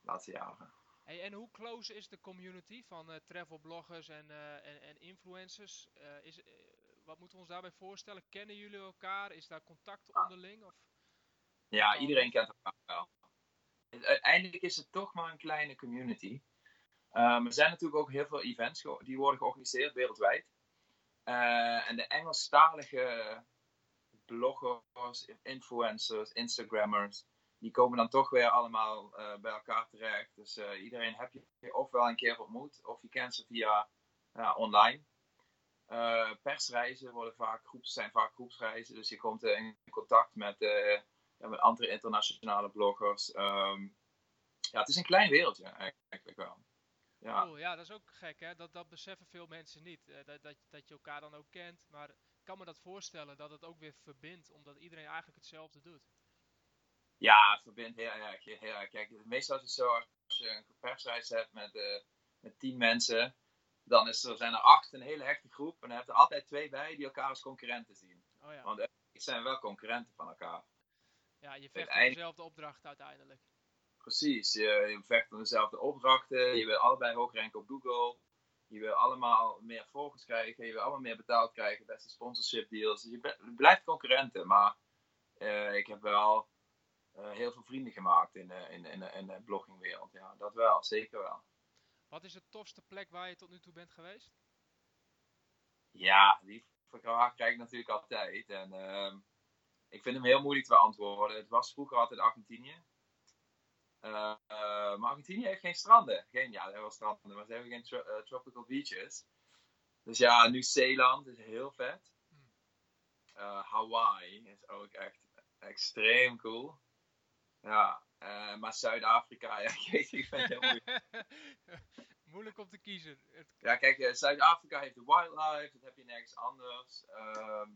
de laatste jaren. Hey, en hoe close is de community van travelbloggers en, en, en influencers? Is, wat moeten we ons daarbij voorstellen? Kennen jullie elkaar? Is daar contact onderling? Of? Ja, iedereen kent elkaar wel. Uiteindelijk is het toch maar een kleine community. Um, er zijn natuurlijk ook heel veel events die worden georganiseerd wereldwijd. Eh, en de Engelstalige bloggers, influencers, Instagrammers, die komen dan toch weer allemaal eh, bij elkaar terecht. Dus eh, iedereen heb je ofwel een keer ontmoet, of je kent ze via online. Eh, persreizen worden vaak groeps, zijn vaak groepsreizen, dus je komt eh, in contact met, eh, ja, met andere internationale bloggers. Ehm, ja, het is een klein wereldje eigenlijk wel. Ja. Cool, ja, dat is ook gek, hè? Dat, dat beseffen veel mensen niet. dat, dat, dat je elkaar dan ook kent. Maar ik kan me dat voorstellen dat het ook weer verbindt, omdat iedereen eigenlijk hetzelfde doet. Ja, het verbindt heel erg. Heel erg. Kijk, meestal is het zo, als je een persreis hebt met, met tien mensen, dan is er, zijn er acht een hele hechte groep. En dan heb je er altijd twee bij die elkaar als concurrenten zien. Oh ja, Want het zijn wel concurrenten van elkaar. ja je vecht om dezelfde opdracht uiteindelijk. Precies, je, je vecht om dezelfde opdrachten, je wil allebei hoog ranken op Google. Je wil allemaal meer volgers krijgen, je wil allemaal meer betaald krijgen, beste sponsorship deals. Dus je, blijft concurrenten, maar eh, ik heb wel eh, heel veel vrienden gemaakt in, in, in, in de bloggingwereld. Ja, dat wel, zeker wel. Wat is de tofste plek waar je tot nu toe bent geweest? Ja, die vraag krijg ik natuurlijk altijd. En ehm, ik vind hem heel moeilijk te beantwoorden. Het was vroeger altijd Argentinië. Eh, maar Argentinië heeft geen stranden. Geen, ja, er hebben wel stranden, maar ze hebben geen tro- eh, tropical beaches. Dus ja, Nieuw-Zeeland is heel vet. Hmm. Eh, Hawaii is ook echt extreem cool. Ja, eh, maar Zuid-Afrika, ja, ik weet niet, ik vind het heel moeilijk. Moeilijk om te kiezen. Ja, kijk, eh, Zuid-Afrika heeft de wildlife, dat heb je nergens anders. Ehm,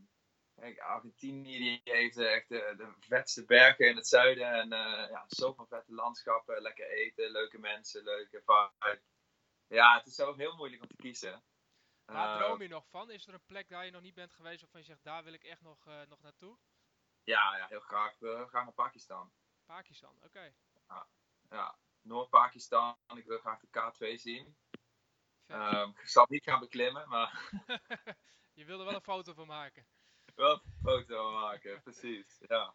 kijk, Argentinië die heeft echt de, de vetste bergen in het zuiden en eh ja, zoveel vette landschappen, lekker eten, leuke mensen, leuke vibe. Ja, het is zo heel moeilijk om te kiezen. waar Eh, droom je nog van? Is er een plek waar je nog niet bent geweest waarvan je zegt, daar wil ik echt nog, nog naartoe? ja, ja, heel graag. We gaan naar Pakistan. Pakistan, oké. Ja, Noord-Pakistan. Ik wil graag de K2 zien. Ehm, ik zal het niet gaan beklimmen, maar je wil er wel een foto van maken. wel een foto maken, precies. Ja.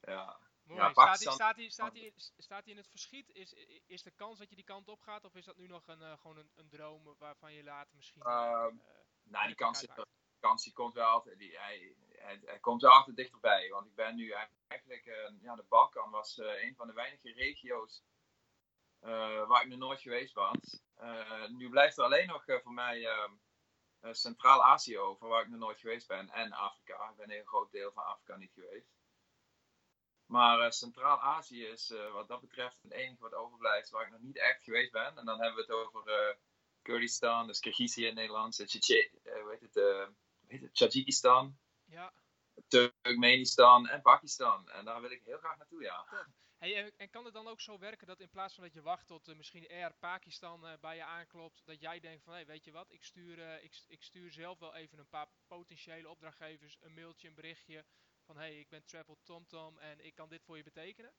Ja. Mooi. Ja, staat, hij, staat, hij, staat, hij, staat hij in het verschiet? Is, is de kans dat je die kant op gaat? Of is dat nu nog een, eh, gewoon een, een droom waarvan je later misschien... eh, Nou, die kans, die kans die komt wel altijd, die, hij, hij komt wel altijd dichterbij. Want ik ben nu eigenlijk, eh, ja, de Balkan was eh, een van de weinige regio's eh, waar ik nog nooit geweest was. Nu blijft er alleen nog voor mij ehm, eh, Centraal-Azië over, waar ik nog nooit geweest ben. En Afrika. Ik ben een groot deel van Afrika niet geweest. Maar Centraal-Azië is wat dat betreft het enige wat overblijft waar ik nog niet echt geweest ben. En dan hebben we het over Kurdistan, dus Kirgizië in het Nederlands, het, heet het, Tajikistan, Ja. Turkmenistan en Pakistan. En daar wil ik heel graag naartoe, ja. Hey, en, kan het dan ook zo werken dat in plaats van dat je wacht tot eh, misschien Air Pakistan eh, bij je aanklopt, dat jij denkt van hé, weet je wat, ik stuur, eh, ik, ik stuur zelf wel even een paar potentiële opdrachtgevers een mailtje, een berichtje van hé, hey, ik ben Travel TomTom en ik kan dit voor je betekenen?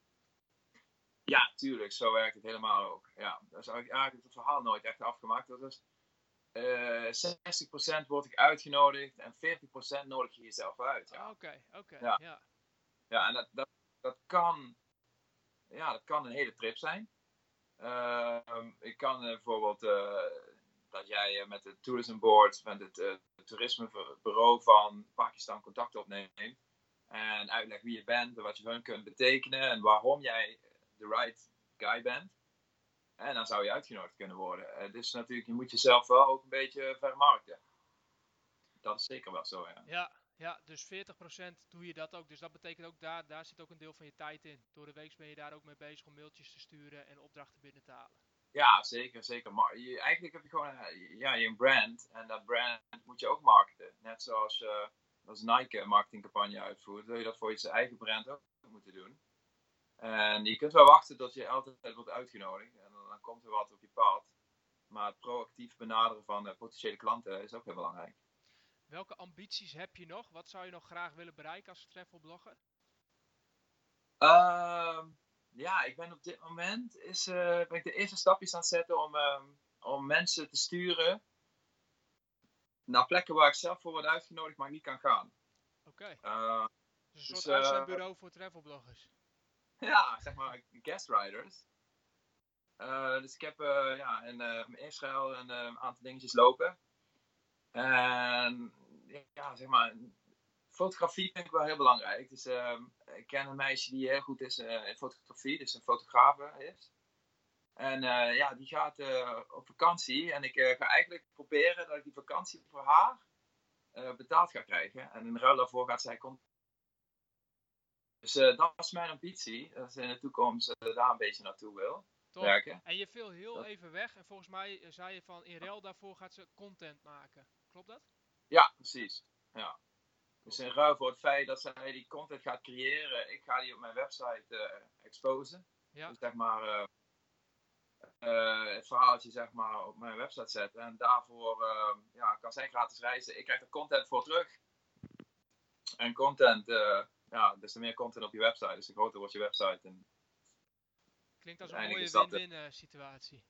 Ja, tuurlijk, zo werkt het helemaal ook. Ja, dat is eigenlijk eigenlijk het verhaal nooit echt afgemaakt. Dat is, eh 60% word ik uitgenodigd en 40% nodig je jezelf uit. Ja. Ah, Oké, oké, Ja. ja. Ja, en dat, dat, dat, kan, ja, dat kan een hele trip zijn. Ehm, ik kan eh, bijvoorbeeld eh, dat jij eh, met het Tourism Board, met het eh, toerismebureau van Pakistan contact opneemt. En uitlegt wie je bent en wat je voor hen kunt betekenen en waarom jij de right guy bent. En dan zou je uitgenodigd kunnen worden. Eh, dus natuurlijk, je moet jezelf wel ook een beetje vermarkten. Dat is zeker wel zo, ja. Ja, ja, dus 40% doe je dat ook. Dus dat betekent ook daar, daar zit ook een deel van je tijd in. Door de week ben je daar ook mee bezig om mailtjes te sturen en opdrachten binnen te halen. Ja, zeker, zeker. Maar je, eigenlijk heb je gewoon eh, ja, je een brand. En dat brand moet je ook marketen. Net zoals je als Nike een marketingcampagne uitvoert, wil je dat voor je eigen brand ook moeten doen. En je kunt wel wachten tot je altijd wordt uitgenodigd. Dan, komt er wat op je pad. Maar het proactief benaderen van eh, potentiële klanten is ook heel belangrijk. Welke ambities heb je nog? Wat zou je nog graag willen bereiken als travelblogger? Ehm, ja, ik ben op dit moment is, eh, ben ik de eerste stapjes aan het zetten om, ehm, om mensen te sturen naar plekken waar ik zelf voor word uitgenodigd, maar niet kan gaan. Oké, Eh, dus een Dus, soort eh, uitzendbureau voor travelbloggers. ja, zeg maar guest riders. Eh, dus ik heb eh, ja, in eh, Israël een aantal dingetjes lopen. En ja, zeg maar, fotografie vind ik wel heel belangrijk. Dus ehm, ik ken een meisje die heel goed is eh, in fotografie, dus een fotografe is. En ja, die gaat op vakantie. En ik ga eigenlijk proberen dat ik die vakantie voor haar betaald ga krijgen. En in ruil daarvoor gaat zij komt. Dus dat is mijn ambitie. Dat ze in de toekomst daar een beetje naartoe wil. Werken. En je viel heel even weg en volgens mij eh, zei je van in ruil daarvoor gaat ze content maken. Klopt dat? Ja, precies. Ja. Dus in ruil voor het feit dat zij die content gaat creëren, ik ga die op mijn website uh, exposen. Ja. Dus zeg maar uh, uh, het verhaaltje zeg maar op mijn website zetten. En daarvoor ja, kan zij gratis reizen. Ik krijg er content voor terug. En content, ja, dus te meer content op je website, dus de groter wordt je website. En Klinkt als een mooie win-win situatie.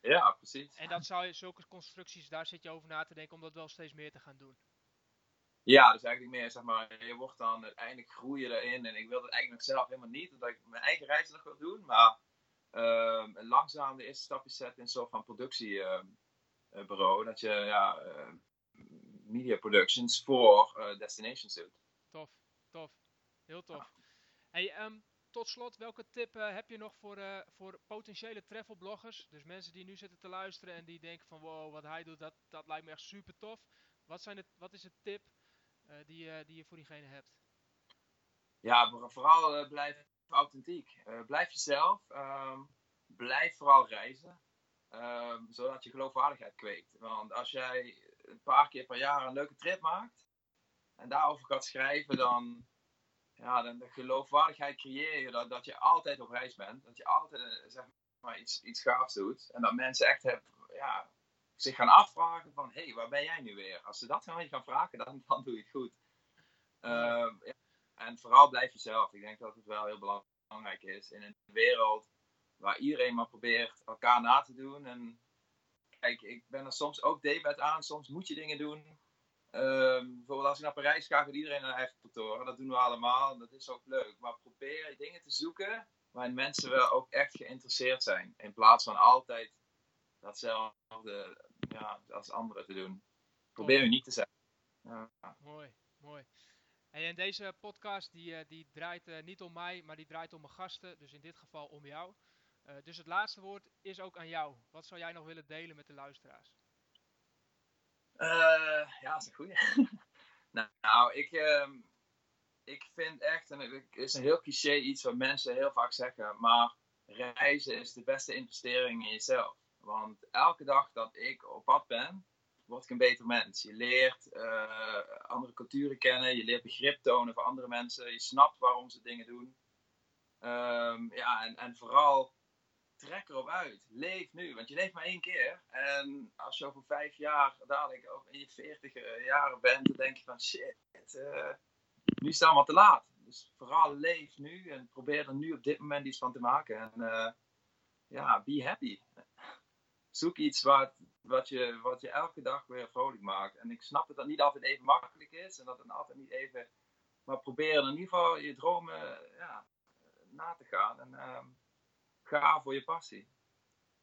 Ja, precies. En dat zou je, zulke constructies, daar zit je over na te denken om dat wel steeds meer te gaan doen. Ja, dus eigenlijk meer, zeg maar, je wordt dan uiteindelijk groeien erin. En ik wil het eigenlijk nog zelf helemaal niet, omdat ik mijn eigen reizen nog wil doen. Maar uh, langzaam de eerste stapjes zetten in een soort van productiebureau. Uh, dat je ja, uh, media productions voor uh, destinations doet. Tof, tof. Heel tof. Hey, um, tot slot, welke tip heb je nog voor, voor potentiële travelbloggers? Dus mensen die nu zitten te luisteren en die denken van wow, wat hij doet, dat, dat lijkt me echt super tof. Wat, zijn het, wat is het tip uh, die, uh, die je voor diegene hebt? Ja, vooral uh, blijf authentiek. blijf jezelf. Um, blijf vooral reizen. Um, zodat je geloofwaardigheid kweekt. Want als jij een paar keer per jaar een leuke trip maakt. En daarover gaat schrijven, dan, ja, dan de geloofwaardigheid creëer je dat, dat je altijd op reis bent. Dat je altijd zeg maar, iets, iets gaafs doet. En dat mensen echt hebben, ja, zich gaan afvragen van, hé, hey, waar ben jij nu weer? Als ze dat gaan, gaan vragen, dan, dan doe je het goed. Uh, ja. En vooral blijf jezelf. Ik denk dat het wel heel belangrijk is in een wereld waar iedereen maar probeert elkaar na te doen. En kijk, ik ben er soms ook debet aan. Soms moet je dingen doen. Uh, bijvoorbeeld als ik naar Parijs ga, gaat iedereen naar Eiffeltoren. Dat doen we allemaal. Dat is ook leuk. Maar probeer dingen te zoeken waarin mensen wel ook echt geïnteresseerd zijn. In plaats van altijd datzelfde ja, als anderen te doen. Probeer uniek te zijn. Ja. Mooi, mooi. En deze podcast die, eh, die draait uh, niet om mij, maar die draait om mijn gasten. Dus in dit geval om jou. Uh, dus het laatste woord is ook aan jou. Wat zou jij nog willen delen met de luisteraars? Ja, dat is een goeie. nou, nou, ik, ehm, ik vind echt, en het is een heel cliché iets wat mensen heel vaak zeggen, maar reizen is de beste investering in jezelf. Want elke dag dat ik op pad ben, word ik een beter mens. Je leert uh, andere culturen kennen, je leert begrip tonen voor andere mensen, je snapt waarom ze dingen doen. Um, ja, en, en vooral trek erop uit. Leef nu, want je leeft maar één keer. En als je over vijf jaar, dadelijk in je veertig jaren bent, dan denk je van shit, uh, nu is het allemaal te laat. Dus vooral leef nu en probeer er nu op dit moment iets van te maken. En uh, ja, be happy zoek iets wat, wat, je, wat je elke dag weer vrolijk maakt. En ik snap dat dat niet altijd even makkelijk is en dat het altijd niet even. Maar probeer in ieder geval je dromen ja, na te gaan en um, ga voor je passie.